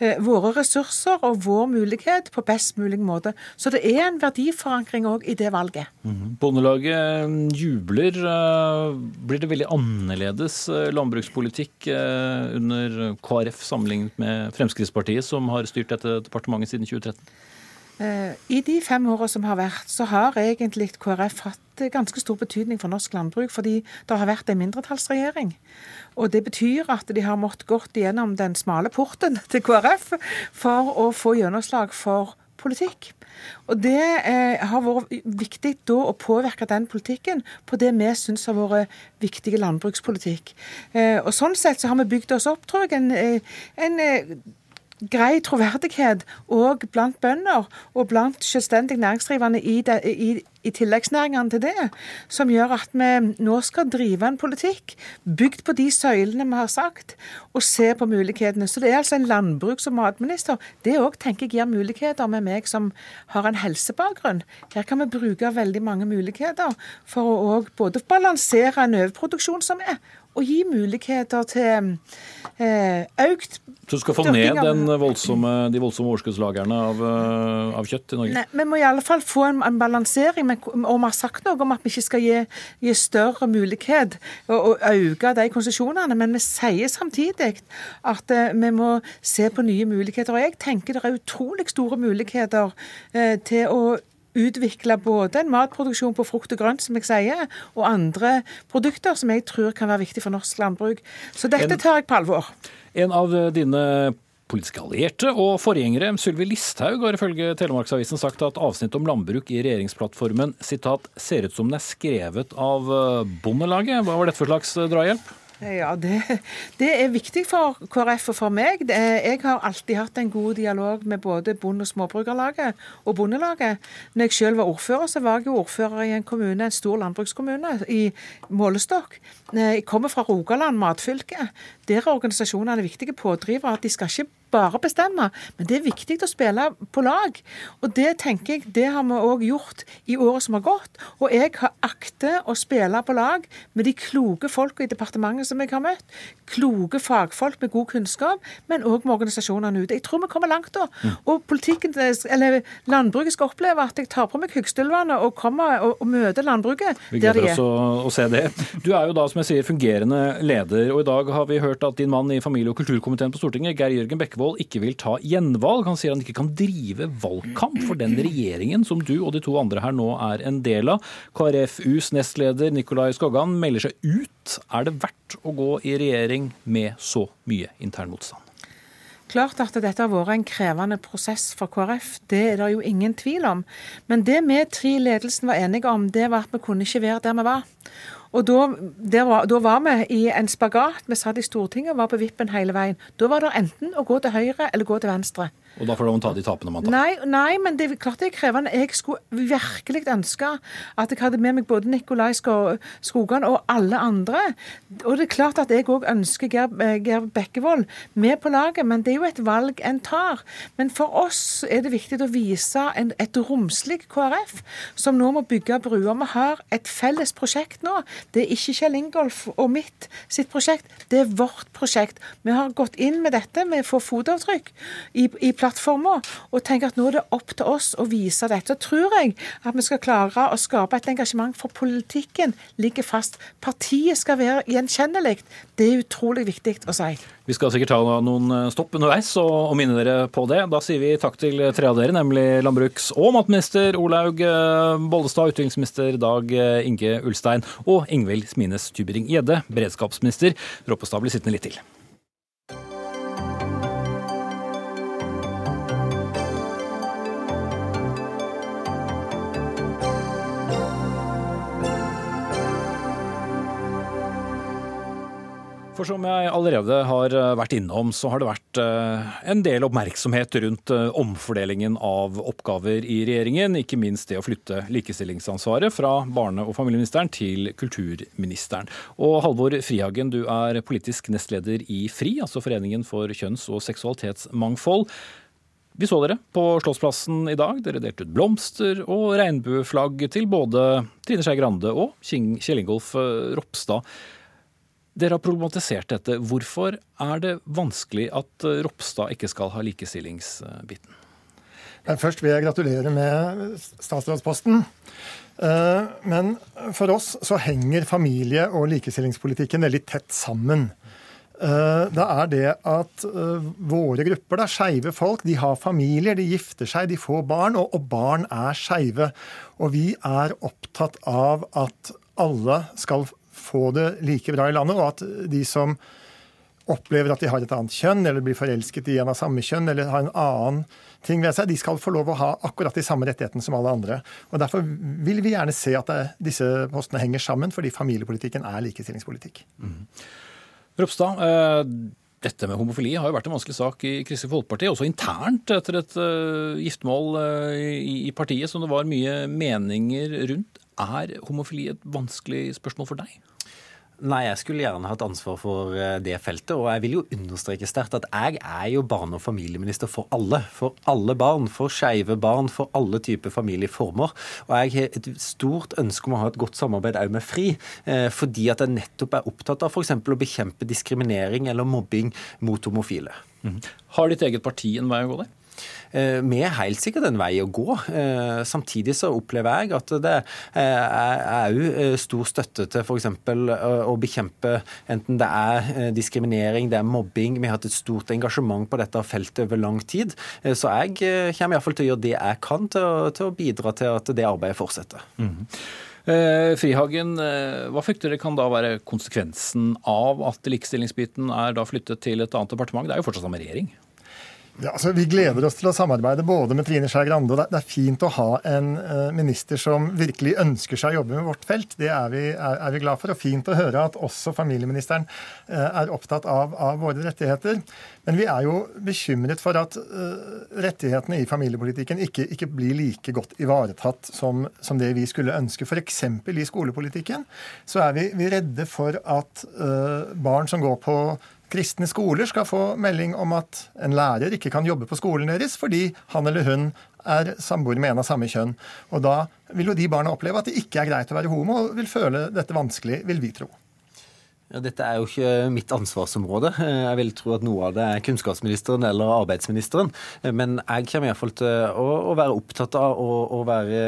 eh, våre ressurser og vår mulighet på best mulig måte. Så det er en verdiforankring òg i det valget. Mm. Bondelaget jubler. Eh, blir det veldig annerledes eh, landbrukspolitikk under KrF sammenlignet med Fremskrittspartiet, som har styrt dette departementet siden 2013? Eh, I de fem åra som har vært, så har egentlig KrF hatt ganske stor betydning for norsk landbruk, fordi det har vært en mindretallsregjering. Og Det betyr at de har måttet gått gjennom den smale porten til KrF for å få gjennomslag for politikk. Og Det eh, har vært viktig da å påvirke den politikken på det vi syns har vært viktig landbrukspolitikk. Eh, og Sånn sett så har vi bygd oss opp, tror jeg, en, eh, en eh, grei troverdighet òg blant bønder og blant selvstendig næringsdrivende i, de, i, i, tilleggsnæringene til det, som gjør at vi nå skal drive en politikk bygd på de søylene vi har sagt, og se på mulighetene. Så det er altså en landbruks- og matminister. Det òg tenker jeg gir muligheter med meg som har en helsebakgrunn. Her kan vi bruke veldig mange muligheter for å òg både balansere en overproduksjon som er, å gi muligheter til eh, økt Så du skal få ned voldsomme, de voldsomme overskuddslagrene av, eh, av, kjøtt i Norge? Nei, Vi må i alle fall få en, en balansering. Og vi har sagt noe om at vi ikke skal gi, gi større mulighet å, og øke de konsesjonene. Men vi sier samtidig at eh, vi må se på nye muligheter. Og jeg tenker det er utrolig store muligheter eh, til å utvikle både en matproduksjon på frukt og grønt, som jeg sier, og andre produkter som jeg tror kan være viktig for norsk landbruk. Så dette tar jeg på alvor. En av dine politiske allierte og forgjengere, Sylvi Listhaug, har ifølge Telemarksavisen sagt at avsnitt om landbruk i regjeringsplattformen sitat, ser ut som den er skrevet av eh, Bondelaget. Hva var dette for slags drahjelp? Ja, det, det, er viktig for KrF og for meg. jeg har alltid hatt en god dialog med både Bonde- og Småbrukerlaget og Bondelaget. Når jeg selv var ordfører, så var jeg ordfører i en kommune, en stor landbrukskommune i målestokk. Jeg kommer fra Rogaland, matfylke. Der er organisasjonene viktige pådrivere. De skal ikke bare bestemme, men det er viktig å spille på lag. Og det tenker jeg, det har vi òg gjort i året som har gått. Og jeg har akter å spille på lag med de kloke folka i departementet som jeg har møtt. Kloke fagfolk med god kunnskap, men òg med organisasjonene ute. Jeg tror vi kommer langt da. Og politikken, eller landbruket skal oppleve at jeg tar på meg hyggstølvene og kommer og, og møter landbruket vi der de er. Oss å se det. Du er jo da, som jeg sier, fungerende leder, og i dag har vi hørt at din mann i familie- og kulturkomiteen på Stortinget, Geir Jørgen Bekke Bekkevold ikke vil ta gjenvalg. Han sier han ikke kan drive valgkamp for den regjeringen som du og de to andre her nå er en del av. KrFUs nestleder Nikolai Skoggan melder seg ut. Er det verdt å gå i regjering med så mye intern motstand? Klart at dette har vært en krevende prosess for KrF, det er det jo ingen tvil om. Men det vi tre i ledelsen var enige om, det var at vi kunne ikke være der vi var. Og da, var, da, var, vi i en spagat. Vi satt i Stortinget og var på vippen hele veien. Da var det enten å gå til høyre eller gå til venstre. Og da får man ta de tapene man tar? Nei, nei, men det er klart det er krevende. Jeg skulle virkelig ønske at jeg hadde med meg både Nikolai Skogan og alle andre. Og det er klart at jeg òg ønsker Geir, eh, Geir Bekkevold med på laget, men det er jo et valg en tar. Men for oss er det viktig å vise en, et romslig KrF, som nå må bygge bruer. Vi har et felles prosjekt nå. Det er ikke Kjell Ingolf og mitt sitt prosjekt, det er vårt prosjekt. Vi har gått inn med dette med å få fotavtrykk i, i plattformer, og tenker at nå er det opp til oss å vise dette. Og tror jeg at vi skal klare å skape et engasjement for politikken ligger fast. Partiet skal være gjenkjennelig. Det er utrolig viktig å si. Vi skal sikkert ta noen stopp underveis og, minne dere på det. Da sier vi takk til tre av dere, nemlig landbruks- og matminister Olaug eh, Bollestad, utviklingsminister Dag eh, Inge Ulstein og Ingvild Smines Tybring-Gjedde, beredskapsminister. Roppestad blir sittende litt til. For som jeg allerede har eh, vært innom, så har det vært eh, en del oppmerksomhet rundt eh, omfordelingen av oppgaver i regjeringen. Ikke minst det å flytte likestillingsansvaret fra barne- og familieministeren til kulturministeren. Og Halvor Frihagen, du er politisk nestleder i FRI, altså Foreningen for kjønns- og seksualitetsmangfold. Vi så dere på Slottsplassen i dag. Dere delte ut blomster og regnbueflagg til både Trine Skei Grande og Kjell Ingolf Ropstad. Dere har problematisert dette. Hvorfor er det vanskelig at eh, Ropstad ikke skal ha likestillingsbiten? Først vil jeg gratulere med statsrådsposten. Eh, men for oss så henger familie- og likestillingspolitikken veldig tett sammen. Eh, det er det at våre grupper, da, skeive folk, de har familier, de gifter seg, de får barn, og barn er skeive. Og vi er opptatt av at alle skal få det like bra i landet, og at de som opplever at de har et annet kjønn, eller blir forelsket i en av samme kjønn, eller har en annen ting ved seg, de skal få lov å ha akkurat de samme rettighetene som alle andre. Og Derfor vil vi gjerne se at disse postene henger sammen, fordi familiepolitikken er likestillingspolitikk. Mm. Ropstad, eh, dette med homofili har jo vært en vanskelig sak i Kristelig Folkeparti, også internt etter et uh, giftermål i, i partiet som det var mye meninger rundt. Er homofili et vanskelig spørsmål for deg? Nei, jeg skulle gjerne hatt ansvar for eh, det feltet. Og jeg vil jo understreke sterkt at jeg er jo barne- og familieminister for alle. For alle barn. For skeive barn. For alle typer familieformer. Og jeg har et stort ønske om å ha et godt samarbeid òg med FRI. Eh, fordi at jeg nettopp er opptatt av f.eks. å bekjempe diskriminering eller mobbing mot homofile. Mm. Har ditt eget parti en vei å gå der? Eh, vi er helt sikkert en vei å gå. Eh, samtidig så opplever jeg at det er òg eh, stor støtte til f.eks. å bekjempe enten det er diskriminering, det er mobbing. Vi har hatt et stort engasjement på dette feltet over lang tid. Så jeg kommer iallfall til å gjøre det jeg kan til å, bidra til at det arbeidet fortsetter. Mm. Frihagen, hva frykter dere kan da være konsekvensen av at likestillingsbiten er da flyttet til et annet departement? Det er jo fortsatt samme regjering? Ja, altså, vi gleder oss til å samarbeide både med Trine Skei Grande og Det er fint å ha en uh, minister som virkelig ønsker seg å jobbe med vårt felt. Det er vi, er, er vi glad for. Og fint å høre at også familieministeren uh, er opptatt av, av, våre rettigheter. Men vi er jo bekymret for at uh, rettighetene i familiepolitikken ikke, ikke, blir like godt ivaretatt som, som det vi skulle ønske. F.eks. i skolepolitikken så er vi, vi redde for at barn som går på kristne skoler skal få melding om at en lærer ikke kan jobbe på skolen deres fordi han eller hun er samboer med en av samme kjønn. Og da vil jo de barna oppleve at det ikke er greit å være homo, og vil føle dette vanskelig, vil vi tro. Ja, dette er jo ikke mitt ansvarsområde. Jeg vil tro at noe av det er kunnskapsministeren eller arbeidsministeren. Men jeg kommer iallfall til å, være opptatt av å, å, være,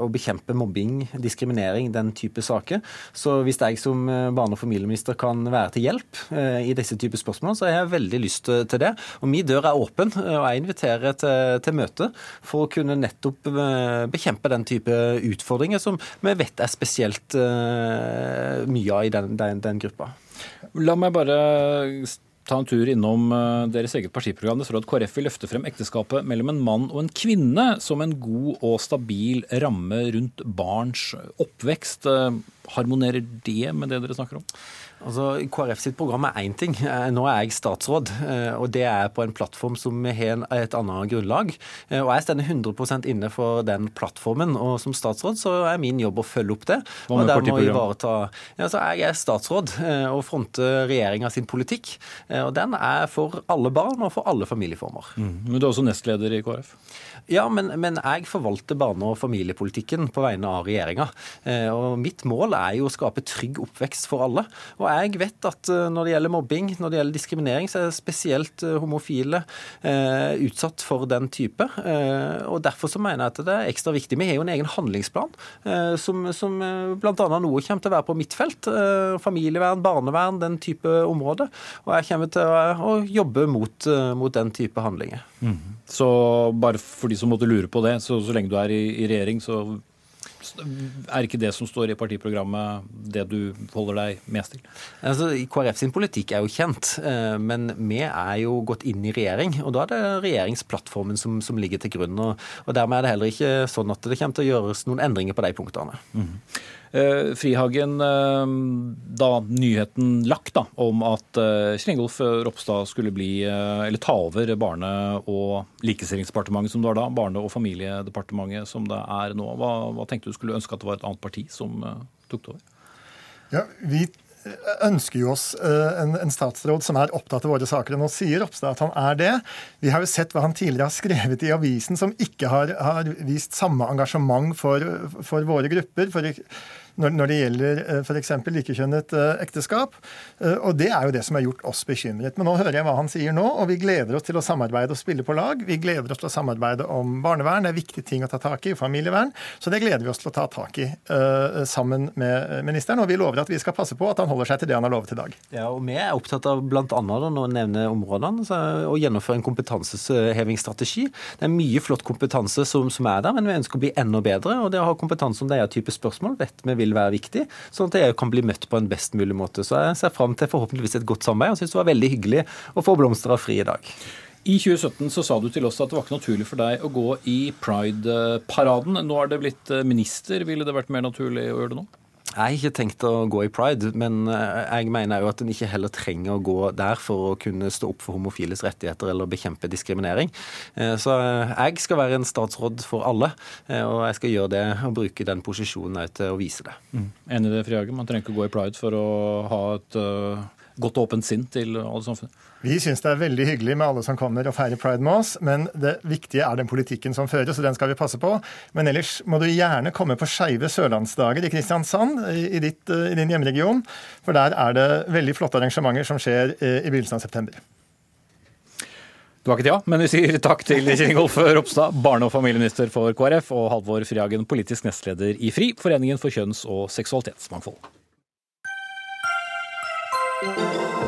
å, bekjempe mobbing, diskriminering, den type saker. Så hvis jeg som barne- og familieminister kan være til hjelp eh, i disse typer spørsmål, så har jeg veldig lyst til det. Og min dør er åpen, og jeg inviterer til, til møte for å kunne nettopp eh, bekjempe den type utfordringer som vi vet er spesielt mye av i den, den, den den gruppa. La meg bare ta en tur innom eh, deres eget partiprogram. Det står at KrF vil løfte frem ekteskapet mellom en mann og en kvinne som en god og stabil ramme rundt barns oppvekst. Eh, harmonerer det med det dere snakker om? Altså, KrF sitt program er én ting. Eh, nå er jeg statsråd, eh, og det er på en plattform som har et annet grunnlag. Eh, og jeg står 100% inne for den plattformen, og som statsråd så er min jobb å følge opp det. Og Hva med partiprogram? Ja, jeg er statsråd og fronter regjeringa sin politikk. Og den er for alle barn og for alle familieformer. Mm. Men du er også nestleder i KrF? Ja, men, men jeg forvalter barne- og familiepolitikken på vegne av regjeringa. Og mitt mål er jo å skape trygg oppvekst for alle. Og jeg vet at eh, når det gjelder mobbing, når det gjelder diskriminering, så er spesielt eh, homofile eh, utsatt for den type. Eh, og Derfor så mener jeg at det er ekstra viktig. Vi har jo en egen handlingsplan eh, som, som eh, bl.a. noe kommer til å være på mitt felt. familievern, barnevern, den type områder. Og jeg kommer til å, jobbe mot, mot, den type handlinger. Mm. Så bare for de som måtte lure på det, så, så lenge du er i, i regjering, så er ikke det som står i partiprogrammet det du holder deg mest til? Altså, KrF sin politikk er jo kjent, eh, men vi er jo gått inn i regjering. Og da er det regjeringsplattformen som, som ligger til grunn. Og, og, dermed er det heller ikke sånn at det kommer til å gjøres noen endringer på de punktene. Mm. Eh, Frihagen, eh, da nyheten lagt da, om at Kringolf Kjell Ingolf Ropstad skulle bli, eller ta over Barne- og likestillingsdepartementet som det var da, Barne- og familiedepartementet som det er nå. Hva, hva, tenkte du skulle ønske at det var et annet parti som tok det over? Ja, vi ønsker jo oss en, en, statsråd som er opptatt av våre saker. Og nå sier Ropstad at han er det. Vi har jo sett hva han tidligere har skrevet i avisen, som ikke har, har vist samme engasjement for, for våre grupper. For når, det gjelder uh, f.eks. likekjønnet eh, ekteskap. Eh, og det er jo det som har gjort oss bekymret. Men nå hører jeg hva han sier nå, og vi gleder oss til å samarbeide og spille på lag. Vi gleder oss til å samarbeide om barnevern, det er viktige ting å ta tak i, familievern. Så det gleder vi oss til å ta tak i sammen med ministeren. Og vi lover at vi skal passe på at han holder seg til det han har lovet i dag. Ja, og Vi er opptatt av bl.a. å nevne områdene og gjennomføre en kompetansehevingsstrategi. Det er mye flott kompetanse som, som, er der, men vi ønsker å bli enda bedre. og Det å ha kompetanse om det er type spørsmål vet vi vil være viktig, sånn at jeg kan bli møtt på en best mulig måte. Så jeg ser fram til forhåpentligvis et godt samarbeid, og syns det var veldig hyggelig å få blomster av Fri i dag. I 2017 så sa du til oss at det var ikke naturlig for deg å gå i Pride-paraden. Nå er det blitt eh, minister. Ville det vært mer naturlig å gjøre det nå? Jeg har ikke tenkt å gå i pride, men eh, jeg mener jo at en ikke heller trenger å gå der for å kunne stå opp for homofiles rettigheter eller bekjempe diskriminering. Eh, så eh, jeg skal være en statsråd for alle, og jeg skal gjøre det og bruke den posisjonen til å vise det. Mm. Enig i det, Frihagen? Man trenger ikke å gå i pride for å ha et godt åpent sinn til alle samfunnet? Vi syns det er veldig hyggelig med alle som kommer og feirer pride med oss, men det viktige er den politikken som føres, og den skal vi passe på. Men ellers må du gjerne komme på Skeive sørlandsdager i Kristiansand, i, ditt, eh, i, din hjemregion. For der er det veldig flotte arrangementer som skjer eh, i begynnelsen av september. Du har ikke tida, men vi sier takk til Kjell Ingolf Ropstad, barne- og familieminister for KrF, og Halvor Frihagen, politisk nestleder i FRI, Foreningen for kjønns- og seksualitetsmangfold. Thank you.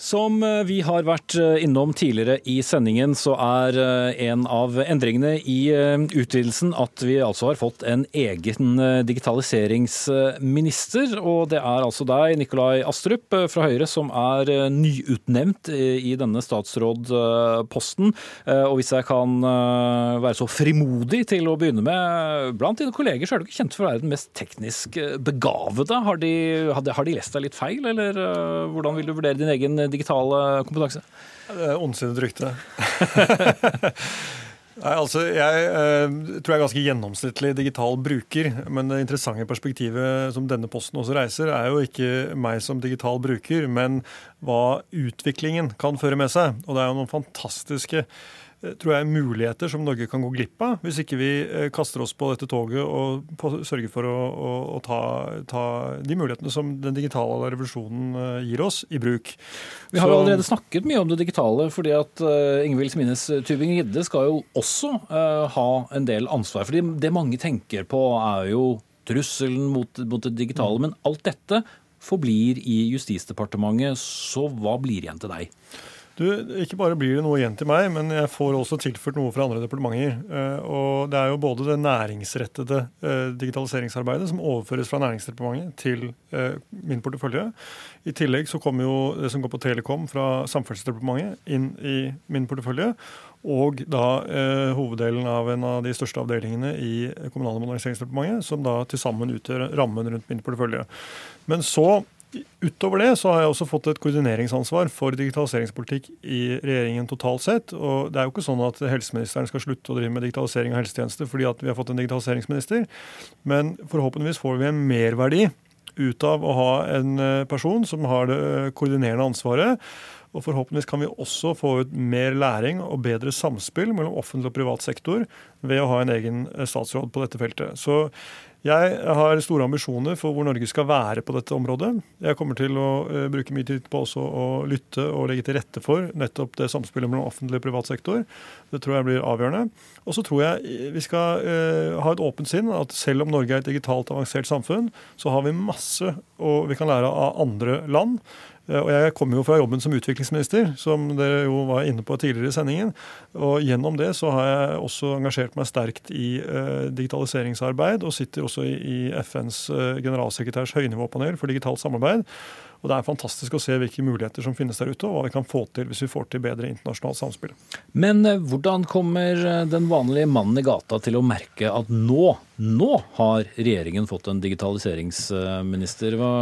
Som eh, vi har vært eh, innom tidligere i sendingen, så er eh, en av endringene i utvidelsen at vi altså har fått en egen digitaliseringsminister. Og det er altså deg, Nikolai Astrup fra Høyre, som er nyutnevnt i denne statsrådposten. Og hvis jeg kan være så frimodig til å begynne med, blant dine kolleger så er du ikke kjent for å være den mest teknisk begavede. Har de, har de lest deg litt feil, eller hvordan vil du vurdere din egen digitale kompetanse? Det er ondsinnet rykte. Nei, altså, Jeg eh, tror jeg er ganske gjennomsnittlig digital bruker. Men det interessante perspektivet som denne posten også reiser, er jo ikke meg som digital bruker, men hva utviklingen kan føre med seg. Og det er jo noen fantastiske tror jeg, muligheter som Norge kan gå glipp av hvis ikke vi eh, kaster oss på dette toget og sørger for å, å, å ta, ta, de mulighetene som den digitale revolusjonen eh, gir oss, i bruk. Vi har jo allerede snakket mye om det digitale, fordi at uh, Ingvild Smines Tybing-Gidde skal jo også uh, ha en del ansvar. fordi det mange tenker på, er jo trusselen mot, mot det digitale. Mm. Men alt dette forblir i Justisdepartementet, så hva blir igjen til deg? Du, Ikke bare blir det noe igjen til meg, men jeg får også tilført noe fra andre departementer. Eh, og Det er jo både det næringsrettede eh, digitaliseringsarbeidet som overføres fra Næringsdepartementet til eh, min portefølje. I tillegg så kommer jo det som går på Telekom fra Samferdselsdepartementet inn i min portefølje. Og da eh, hoveddelen av en av de største avdelingene i Kommunal- og moderniseringsdepartementet, som da til sammen utgjør rammen rundt min portefølje. Men så Utover det så har jeg også fått et koordineringsansvar for digitaliseringspolitikk i regjeringen totalt sett. Og det er jo ikke sånn at helseministeren skal slutte å drive med digitalisering av helsetjenester fordi at vi har fått en digitaliseringsminister, men forhåpentligvis får vi en merverdi ut av å ha en eh, person som har det eh, koordinerende ansvaret. Og forhåpentligvis kan vi også få ut mer læring og bedre samspill mellom offentlig og privat sektor ved å ha en egen eh, statsråd på dette feltet. Så jeg har store ambisjoner for hvor Norge skal være på dette området. Jeg kommer til å uh, bruke mye tid på også å lytte og legge til rette for nettopp det samspillet mellom offentlig og privat sektor. Det tror jeg blir avgjørende. Og så tror jeg vi skal uh, ha et åpent sinn. At selv om Norge er et digitalt avansert samfunn, så har vi masse vi kan lære av andre land. Eh, og Jeg kommer jo fra jobben som utviklingsminister, som dere jo var inne på tidligere i sendingen. Og Gjennom det så har jeg også engasjert meg sterkt i uh, digitaliseringsarbeid, og sitter også i, FNs uh, generalsekretærs høynivåpanel for digitalt samarbeid. Og Det er fantastisk å se hvilke muligheter som finnes der ute, og hva vi kan få til hvis vi får til bedre internasjonalt samspill. Men eh, hvordan kommer eh, den vanlige mannen i gata til å merke at nå, nå har regjeringen fått en digitaliseringsminister? Hva,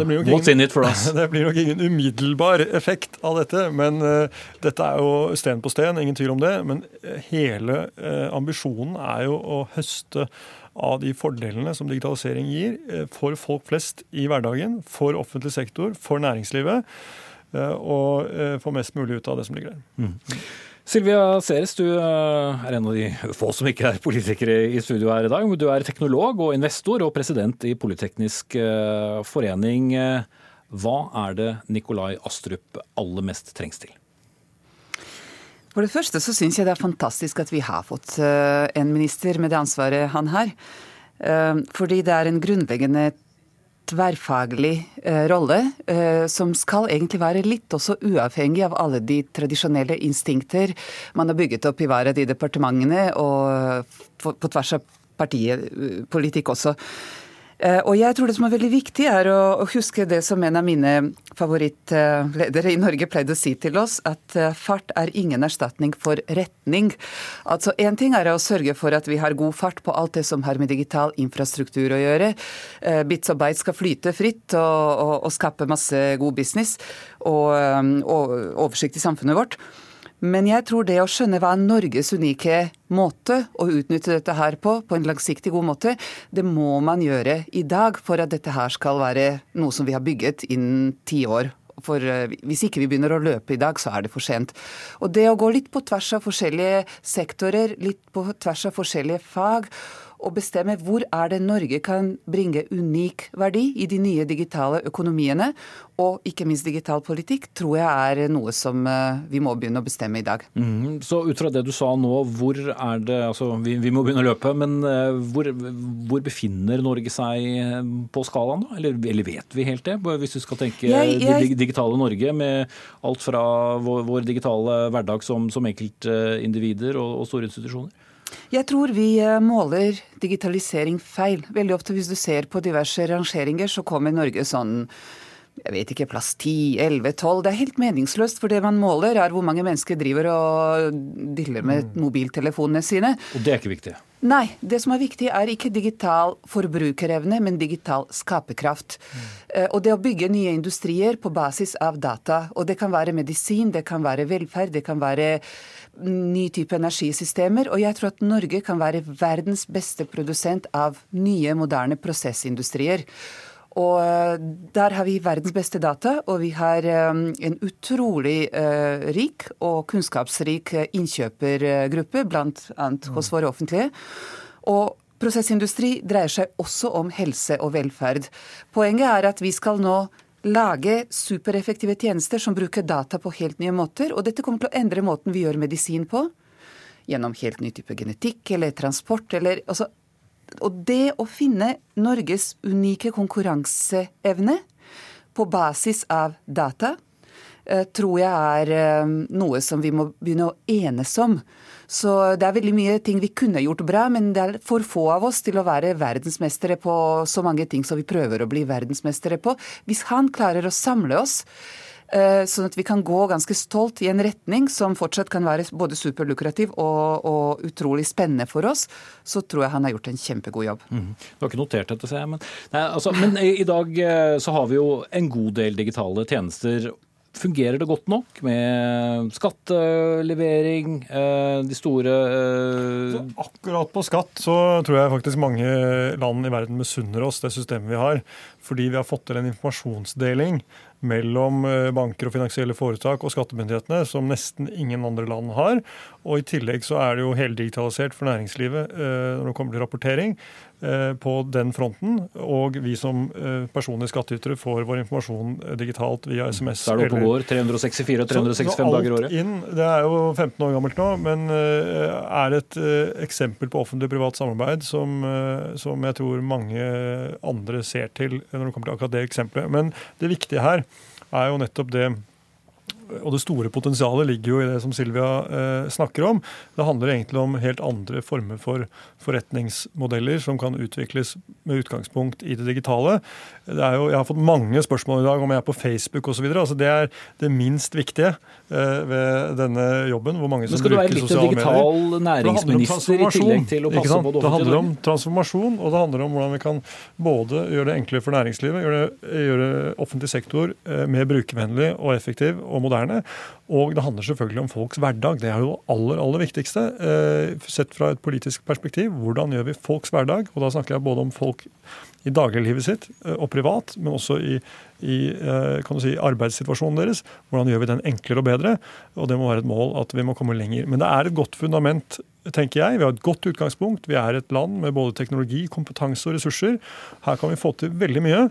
ja, what's ingen, in it for us? Det blir nok ingen umiddelbar effekt av dette, men uh, dette er jo sten på sten, ingen tvil om det. Men hele uh, ambisjonen er jo å høste av de fordelene som digitalisering gir eh, for folk flest i hverdagen, for offentlig sektor, for næringslivet, eh, og eh, få mest mulig ut av det som ligger der. Mm. Silvia Seres, du er en av de få som ikke er politikere i studio her i dag. Du er teknolog og investor og president i Politeknisk forening. Hva er det Nikolai Astrup aller mest trengs til? For det første så syns jeg det er fantastisk at vi har fått eh, en minister med det ansvaret han har. Eh, fordi det er en grunnleggende tverrfaglig eh, rolle, som skal egentlig være litt også uavhengig av alle de tradisjonelle instinkter man har bygget opp i hver av de departementene, og på tvers av partipolitikk også. Eh, og jeg tror det som er veldig viktig, er å huske det som en av mine favorittledere i Norge pleide å si til oss, at eh, fart er ingen erstatning for retning. Altså Én ting er å sørge for at vi har god fart på alt det som har med digital infrastruktur å gjøre. Eh, bits og bites skal flyte fritt og, og, og skape masse god business og, og oversikt i samfunnet vårt. Men jeg tror det å skjønne hva er Norges unike måte å utnytte dette her på, på en langsiktig god måte, det må man gjøre i dag for at dette her skal være noe som vi har bygget innen ti år. For eh, hvis ikke vi begynner å løpe i dag, så er det for sent. Og det å gå litt på tvers av forskjellige sektorer, litt på tvers av forskjellige fag, å bestemme hvor er det Norge kan bringe unik verdi i de nye digitale økonomiene, og ikke minst digital politikk, tror jeg er noe som eh, vi må begynne å bestemme i dag. Mm, så ut fra det du sa nå, hvor er det Altså, vi, vi må begynne å løpe, men uh, hvor, hvor, befinner Norge seg eh, på skalaen, da? Eller, eller, vet vi helt det? Hvis du skal tenke jeg, jeg... det digitale Norge med alt fra vår, vår digitale hverdag som, som enkeltindivider og, og store institusjoner? Jeg tror vi eh, måler digitalisering feil. Veldig ofte hvis du ser på diverse rangeringer, så kommer Norge sånn jeg vet ikke, plass 10, 11, 12. Det er helt meningsløst, for det man måler er hvor mange mennesker driver og diller med mm. mobiltelefonene sine. Og det er ikke viktig? Nei. Det som er viktig, er ikke digital forbrukerevne, men digital skaperkraft. Mm. Og det å bygge nye industrier på basis av data. Og det kan være medisin, det kan være velferd, det kan være ny type energisystemer. Og jeg tror at Norge kan være verdens beste produsent av nye, moderne prosessindustrier. Og eh, der har vi verdens beste data, og vi har eh, en utrolig uh, rik og kunnskapsrik innkjøpergruppe, bl.a. hos våre offentlige. Og prosessindustri dreier seg også om helse og velferd. Poenget er at vi skal nå lage supereffektive tjenester som bruker data på helt nye måter. Og dette kommer til å endre måten vi gjør medisin på. Gjennom helt ny type genetikk eller transport. Eller, altså, og det å finne Norges unike konkurranseevne på basis av data, eh, tror jeg er eh, noe som vi må begynne å enes om. Så det er veldig mye ting vi kunne gjort bra, men det er for få av oss til å være verdensmestere på så mange ting som vi prøver å bli verdensmestere på. Hvis han klarer å samle oss, sånn at vi kan gå ganske stolt i en retning som fortsatt kan være både superlukrativ og, og utrolig spennende for oss, så tror jeg han har gjort en kjempegod jobb. Mm. Du har ikke notert dette, ser jeg. Men, nei, altså, men i dag eh, så har vi jo en god del digitale tjenester Fungerer det godt nok med skattelevering, eh, de store så Akkurat på skatt så tror jeg faktisk mange land i verden misunner oss det systemet vi har. Fordi vi har fått til en informasjonsdeling mellom eh, banker og finansielle foretak og skattemyndighetene som nesten ingen andre land har. Og i tillegg så er det jo heldigitalisert for næringslivet eh, når det kommer til rapportering på den fronten. Og vi som personlige skattytere får vår informasjon digitalt via SMS. Så er det oppe og går 364 og 365 dager i året? Inn, det er jo 15 år gammelt nå, men er et eksempel på offentlig-privat samarbeid som, som jeg tror mange andre ser til når det kommer til akkurat det eksempelet. Men det viktige her er jo nettopp det og det store potensialet ligger jo i det som Silvia eh, snakker om. Det handler egentlig om helt andre former for forretningsmodeller som kan utvikles med utgangspunkt i det digitale. Det jo, jeg har fått mange spørsmål i dag om jeg er på Facebook osv. Altså det er det minst viktige eh, ved denne jobben. hvor mange som bruker sosiale medier. Skal du være litt digital næringsminister i tillegg til å passe på det? Det handler om transformasjon, og det handler om hvordan vi kan både gjøre det enklere for næringslivet, gjøre, gjøre offentlig sektor eh, mer brukervennlig og effektiv og moderne moderne. Og det handler selvfølgelig om folks hverdag. Det er jo aller, aller viktigste. Eh, sett fra et politisk perspektiv, hvordan gjør vi folks hverdag? Og da snakker jeg både om folk i dagliglivet sitt eh, og privat, men også i, i eh, si, arbeidssituasjonen deres. Hvordan gjør vi den enklere og bedre? Og det må være et mål at vi må komme lenger. Men det er et godt fundament tenker jeg. Vi har et godt utgangspunkt. Vi er et land med både teknologi, kompetanse og ressurser. Her kan vi få til veldig mye.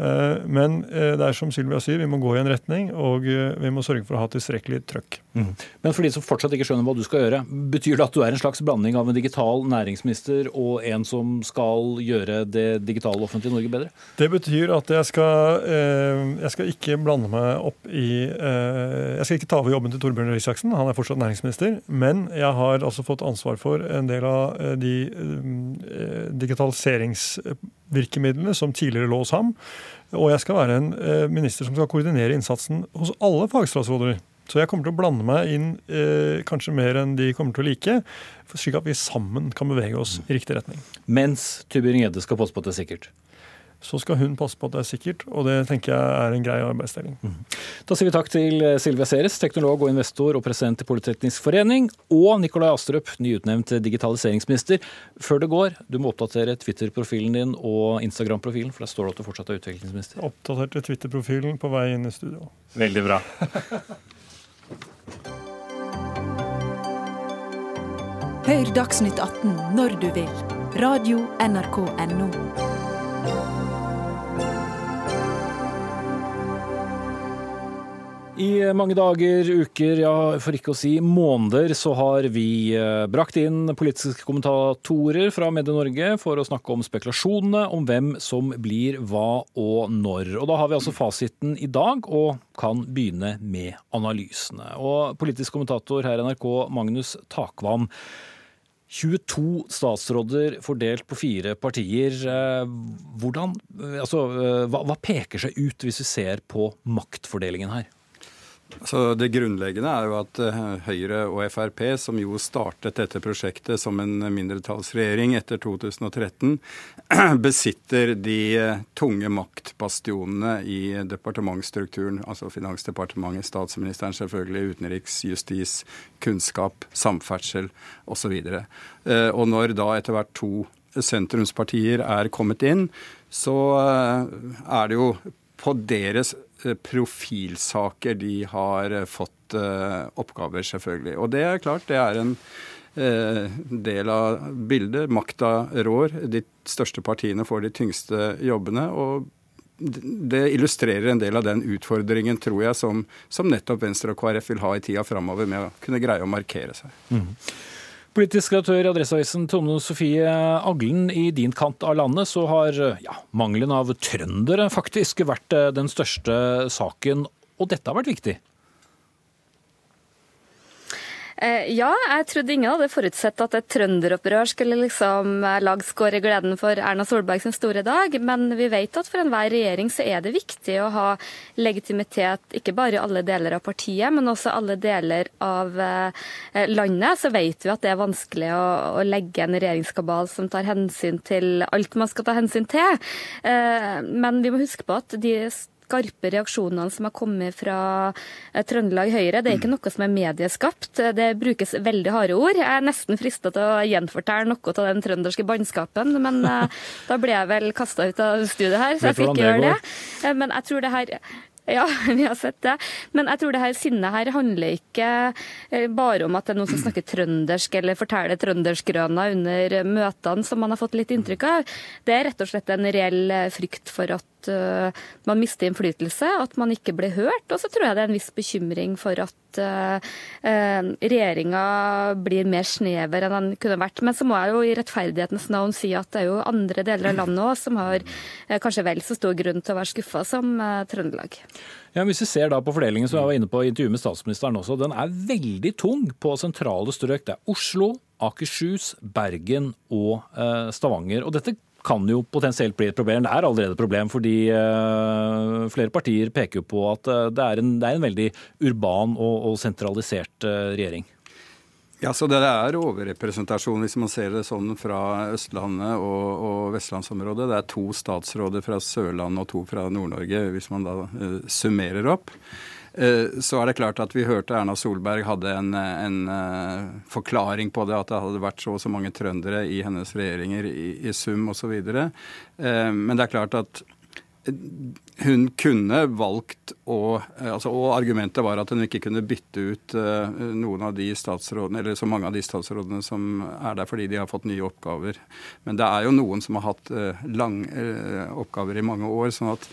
Eh, men eh, det er som Sylvia sier, vi må gå i en retning, og eh, vi må sørge for å ha tilstrekkelig trøkk. Mm. Men for de som fortsatt ikke skjønner hva du skal gjøre, betyr det at du er en slags blanding av en digital næringsminister og en som skal gjøre det digitale offentlige Norge bedre? Det betyr at jeg skal, jeg skal ikke blande meg opp i Jeg skal ikke ta over jobben til Torbjørn Røe Isaksen, han er fortsatt næringsminister. Men jeg har altså fått ansvar for en del av de digitaliserings virkemidlene som tidligere lå hos ham. Og jeg skal være en eh, minister som skal koordinere innsatsen hos alle fagstatsråder. Så jeg kommer til å blande meg inn eh, kanskje mer enn de kommer til å like, slik at vi sammen kan bevege oss i riktig retning. Mens Tybring-Gjedde skal passe på at det er sikkert? Så skal hun passe på at det er sikkert, og det tenker jeg er en grei arbeidsdeling. Mm. Da sier vi takk til Silvia Seres, teknolog og investor og president i Politeknisk forening, og Nikolai Astrup, nyutnevnt digitaliseringsminister. Før det går, du må oppdatere Twitter-profilen din og Instagram-profilen, for der står det at du fortsatt er utviklingsminister. Oppdaterte Twitter-profilen på vei inn i studio. Veldig bra. Hør Dagsnytt 18 når du vil. Radio NRK Radio.nrk.no. I mange dager, uker, ja for ikke å si måneder, så har vi eh, brakt inn politiske kommentatorer fra Medie-Norge for å snakke om spekulasjonene om hvem som blir hva og når. Og da har vi altså fasiten i dag, og kan begynne med analysene. Og politisk kommentator her i NRK, Magnus Takvam. 22 statsråder fordelt på fire partier. Eh, hvordan, altså, eh, hva, hva peker seg ut hvis vi ser på maktfordelingen her? Så Det grunnleggende er jo at eh, Høyre og Frp, som jo startet dette prosjektet som en mindretallsregjering etter 2013, besitter de eh, tunge maktbastionene i departementsstrukturen. Altså Finansdepartementet, statsministeren selvfølgelig, utenriks, justis, kunnskap, samferdsel osv. Og, eh, og når da etter hvert to sentrumspartier er kommet inn, så er det jo på deres profilsaker de har eh, fått eh, oppgaver, selvfølgelig. Og det er klart, det er en del av bildet. Makta rår. De største partiene får de tyngste jobbene. og det illustrerer en del av den utfordringen, tror jeg, som, som nettopp Venstre og KrF vil ha i tida framover med å kunne greie å markere seg. Mm. Politisk redaktør i Adresseavisen Tone Sofie Aglen, i din kant av landet så har ja, mangelen av trøndere faktisk vært eh, den største saken, og dette har vært viktig? Eh, ja, jeg trodde ingen hadde forutsett at et trønderopprør skulle liksom eh, lage skår i gleden for Erna Solberg sin store dag, men vi vet at for enhver regjering så er det viktig å ha legitimitet ikke bare i alle deler av partiet, men også alle deler av eh, landet. Så vet vi at det er vanskelig å, å legge en regjeringskabal som tar hensyn til alt man skal ta hensyn til. Men vi må huske på at de skarpe reaksjonene som har kommet fra eh, Trøndelag Høyre. Det er ikke noe som er medieskapt. Det brukes veldig harde ord. Jeg er nesten frista til å gjenfortelle noe av den trønderske bannskapen, men eh, da ble jeg vel kasta ut av studiet her, så jeg skal ikke gjøre det. Eh, men jeg tror det her ja, vi har sett det. Men jeg tror det her sinnet her handler ikke bare om at det er noen som snakker trøndersk eller forteller trønderskrøna under møtene, som man har fått litt inntrykk av. Det er rett og slett en reell frykt for at uh, man mister innflytelse, at man ikke blir hørt. Og så tror jeg det er en viss bekymring for at uh, uh, regjeringa blir mer snever enn den kunne vært. Men så må jeg jo i rettferdighetens navn si at det er jo andre deler av landet òg som har kanskje vel så stor grunn til å være skuffa som Trøndelag. Ja, hvis vi ser da på fordelingen som jeg var inne på i intervjuet med statsministeren også, den er veldig tung på sentrale strøk. Det er Oslo, Akershus, Bergen og Stavanger. Og dette kan jo potensielt bli et problem. Det er allerede et problem, fordi uh, flere partier peker jo på at uh, det, er en, det, er en, veldig urban og, og sentralisert uh, regjering. Ja, så Det er overrepresentasjon hvis man ser det sånn fra Østlandet og, og vestlandsområdet. Det er to statsråder fra Sørlandet og to fra Nord-Norge, hvis man da summerer opp. Eh, så er det klart at vi hørte Erna Solberg hadde en, en uh, forklaring på det, at det hadde vært så og så mange trøndere i hennes regjeringer i, i sum osv. Eh, men det er klart at hun kunne valgt å altså, Og argumentet var at hun ikke kunne bytte ut noen av de statsrådene, eller så mange av de statsrådene som er der fordi de har fått nye oppgaver. Men det er jo noen som har hatt lange oppgaver i mange år. sånn at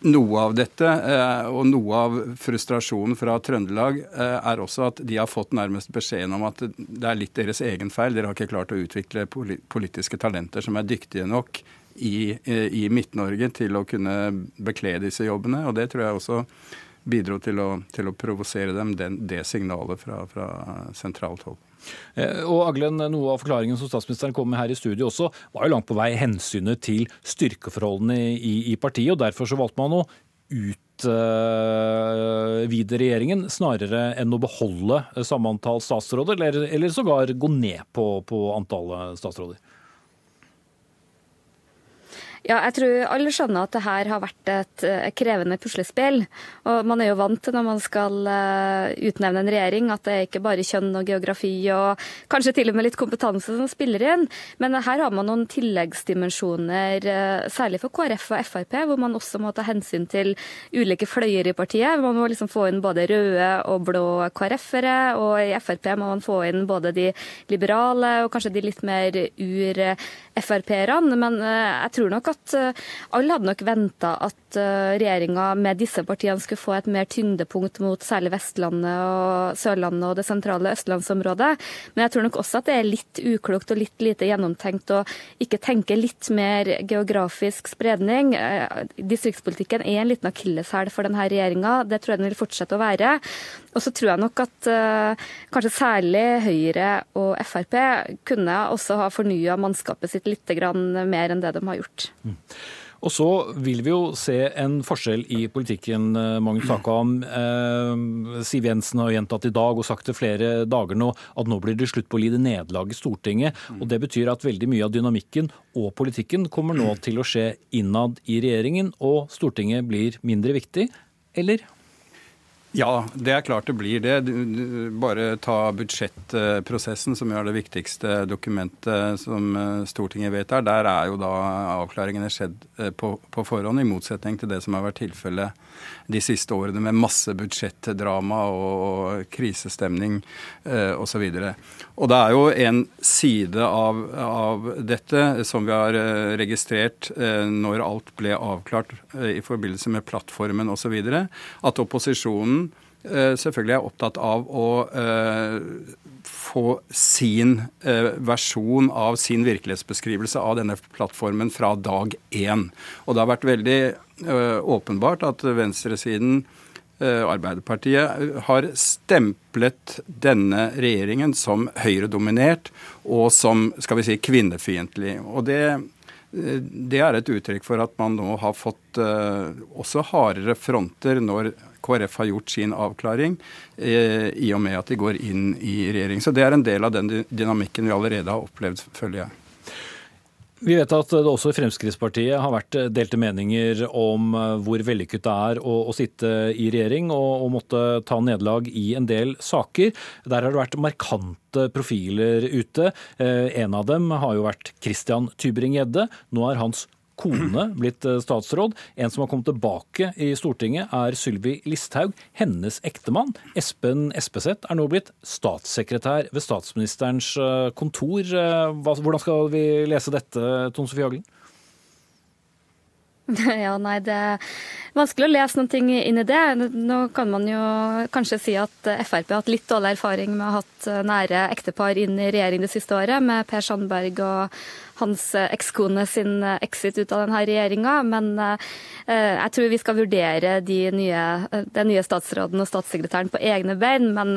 noe av dette, eh, og noe av frustrasjonen fra Trøndelag, eh, er også at de har fått nærmest beskjeden om at det er litt deres egen feil. Dere har ikke klart å utvikle politiske talenter som er dyktige nok i, i Midt-Norge til å kunne bekle disse jobbene. Og det tror jeg også bidro til å, til å provosere dem, den, det signalet fra, fra sentralt hold. Eh, og Aglen, Noe av forklaringen som statsministeren kom med her i studio også, var jo langt på vei hensynet til styrkeforholdene i, i partiet. og Derfor så valgte man å utvide regjeringen, snarere enn å beholde samme antall statsråder, eller, eller sågar gå ned på, på antallet statsråder. Ja, jeg tror alle skjønner at det her har vært et, et krevende puslespill. Og man er jo vant til når man skal uh, utnevne en regjering, at det er ikke bare kjønn og geografi og kanskje til og med litt kompetanse som spiller inn. Men her har man noen tilleggsdimensjoner, uh, særlig for KrF og Frp, hvor man også må ta hensyn til ulike fløyer i partiet. Man må liksom få inn både røde og blå KrF-ere, og i Frp må man få inn både de liberale og kanskje de litt mer ur-Frp-erne. Men jeg tror nok at eh, alle hadde nok venta at eh, regjeringa med disse partiene skulle få et mer tyngdepunkt mot særlig Vestlandet og Sørlandet og det sentrale østlandsområdet. Men jeg tror nok også at det er litt uklokt og litt lite gjennomtenkt å ikke tenke litt mer geografisk spredning. Eh, distriktspolitikken er en liten akilleshæl for denne regjeringa. Det tror jeg den vil fortsette å være. Og så tror jeg nok at kanskje særlig Høyre og Frp kunne også ha fornya mannskapet sitt litt mer enn det de har gjort. Mm. Og så vil vi jo se en forskjell i politikken, Mange Magnus om Eh, Siv Jensen har gjentatt i dag og sagt det flere dager nå at nå blir det slutt på å lide nederlag i Stortinget. Og Det betyr at veldig mye av dynamikken og politikken kommer nå til å skje innad i regjeringen, og Stortinget blir mindre viktig, eller? Ja, det er klart det blir det. Bare ta budsjettprosessen, som er det viktigste dokumentet som eh, Stortinget vedtar. Der er jo da avklaringene skjedd eh, på, på forhånd, i motsetning til det som har vært tilfellet de siste årene med masse budsjettdrama og krisestemning eh, osv. Og det er jo en side av, av, dette som vi har registrert når alt ble avklart i forbindelse med plattformen osv., at opposisjonen Eh, selvfølgelig er opptatt av å eh, få sin eh, versjon av sin virkelighetsbeskrivelse av denne plattformen fra dag én. Og det har vært veldig åpenbart at venstresiden Arbeiderpartiet har stemplet denne regjeringen som høyredominert og som skal vi si, kvinnefiendtlig. Og det, det, er et uttrykk for at man nå har fått også hardere fronter når KrF har gjort sin avklaring eh, i og med at de går inn i regjering. Så det er en del av den dynamikken vi allerede har opplevd, føler jeg. Vi vet at det også i Fremskrittspartiet har vært delte meninger om eh, hvor vellykket det er å, å sitte i regjering og, og, måtte ta nederlag i en del saker. Der har det vært markante profiler ute. Eh, en av dem har jo vært Christian Tybring-Gjedde. Nå er hans kone blitt eh, statsråd. En som har kommet tilbake i Stortinget, er Sylvi Listhaug. Hennes ektemann, Espen Espeseth, er nå blitt statssekretær ved statsministerens eh, kontor. Eh, hvordan skal vi lese dette, Tone Sofie Haglen? Ja, nei, det er vanskelig å lese ting inn i det. Nå kan man jo kanskje si at Frp har hatt litt dårlig erfaring med å ha hatt nære ektepar inn i regjering det siste året, med Per Sandberg og hans eh, ekskone sin eh, exit ut av denne regjeringa. Men eh, jeg tror vi skal vurdere de nye, den nye statsråden og statssekretæren på egne bein. Men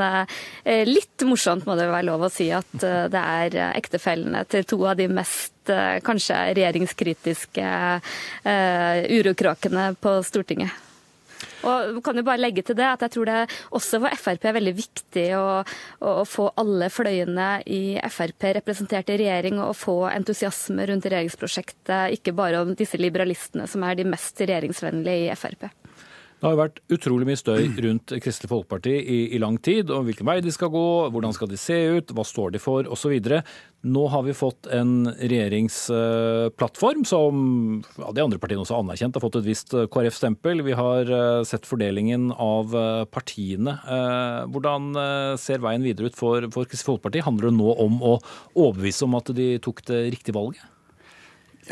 litt morsomt må det være lov å si at det er ektefellene til to av de mest kanskje regjeringskritiske urokråkene på Stortinget. Og kan jo bare legge til det at jeg tror det også for Frp er veldig viktig å, å få alle fløyene i Frp representert i regjering og få entusiasme rundt regjeringsprosjektet, ikke bare om disse liberalistene som er de mest regjeringsvennlige i Frp. Det har jo vært utrolig mye støy rundt Kristelig Folkeparti i, i, lang tid, om hvilken vei de skal gå, hvordan skal de se ut, hva står de for osv. Nå har vi fått en regjeringsplattform som ja, de andre partiene også har anerkjent har fått et visst eh, KrF-stempel. Vi har eh, sett fordelingen av eh, partiene. Hvordan ser veien videre ut for, for Kristelig Folkeparti? Handler det nå om å overbevise om at de tok det riktige valget?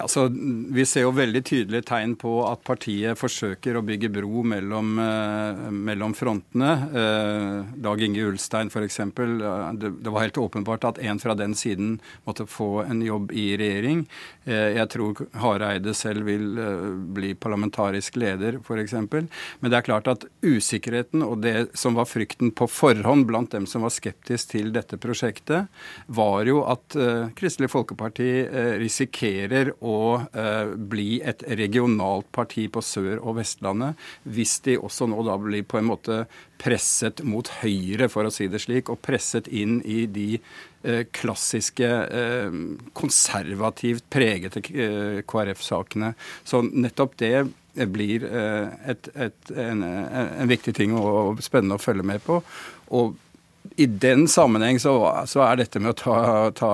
Altså, vi ser jo veldig tydelige tegn på at partiet forsøker å bygge bro mellom, eh, mellom frontene. Eh, Dag Inge Ulstein f.eks. Det, det var helt åpenbart at en fra den siden måtte få en jobb i regjering. Eh, jeg tror Hareide selv vil eh, bli parlamentarisk leder f.eks. Men det er klart at usikkerheten og det som var frykten på forhånd blant dem som var skeptisk til dette prosjektet, var jo at eh, Kristelig Folkeparti eh, risikerer å eh, bli et regionalt parti på Sør- og Vestlandet, hvis de også nå da blir på en måte presset mot høyre, for å si det slik, og presset inn i de eh, klassiske eh, konservativt pregete KrF-sakene. Så nettopp det blir et, et, en, en, viktig ting og spennende å følge med på. Og i den sammenheng så, så, er dette med å ta, ta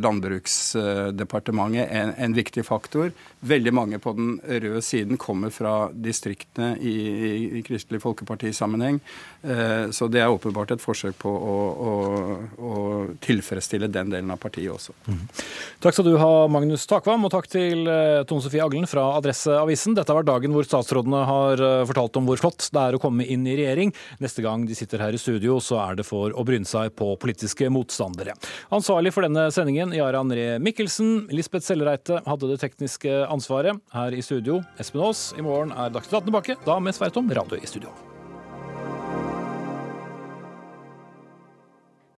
Landbruksdepartementet en, en, viktig faktor. Veldig mange på den røde siden kommer fra distriktene i, i Kristelig Folkeparti-sammenheng. Eh, så det er åpenbart et forsøk på å, å, å, tilfredsstille den delen av partiet også. Mm. Takk skal du ha, Magnus Takvam, og takk til eh, Tone Sofie Aglen fra Adresseavisen. Dette var dagen hvor statsrådene har eh, fortalt om hvor flott det er å komme inn i regjering. Neste gang de sitter her i studio, så er det for å bryne seg på politiske motstandere. Ansvarlig for denne sendingen, Jarand Ree Mikkelsen. Lisbeth Sellereite hadde det tekniske ansvaret. Her i studio, Espen Aas. I morgen er Dagsnytt 18 tilbake, da med Svertom Radio i studio.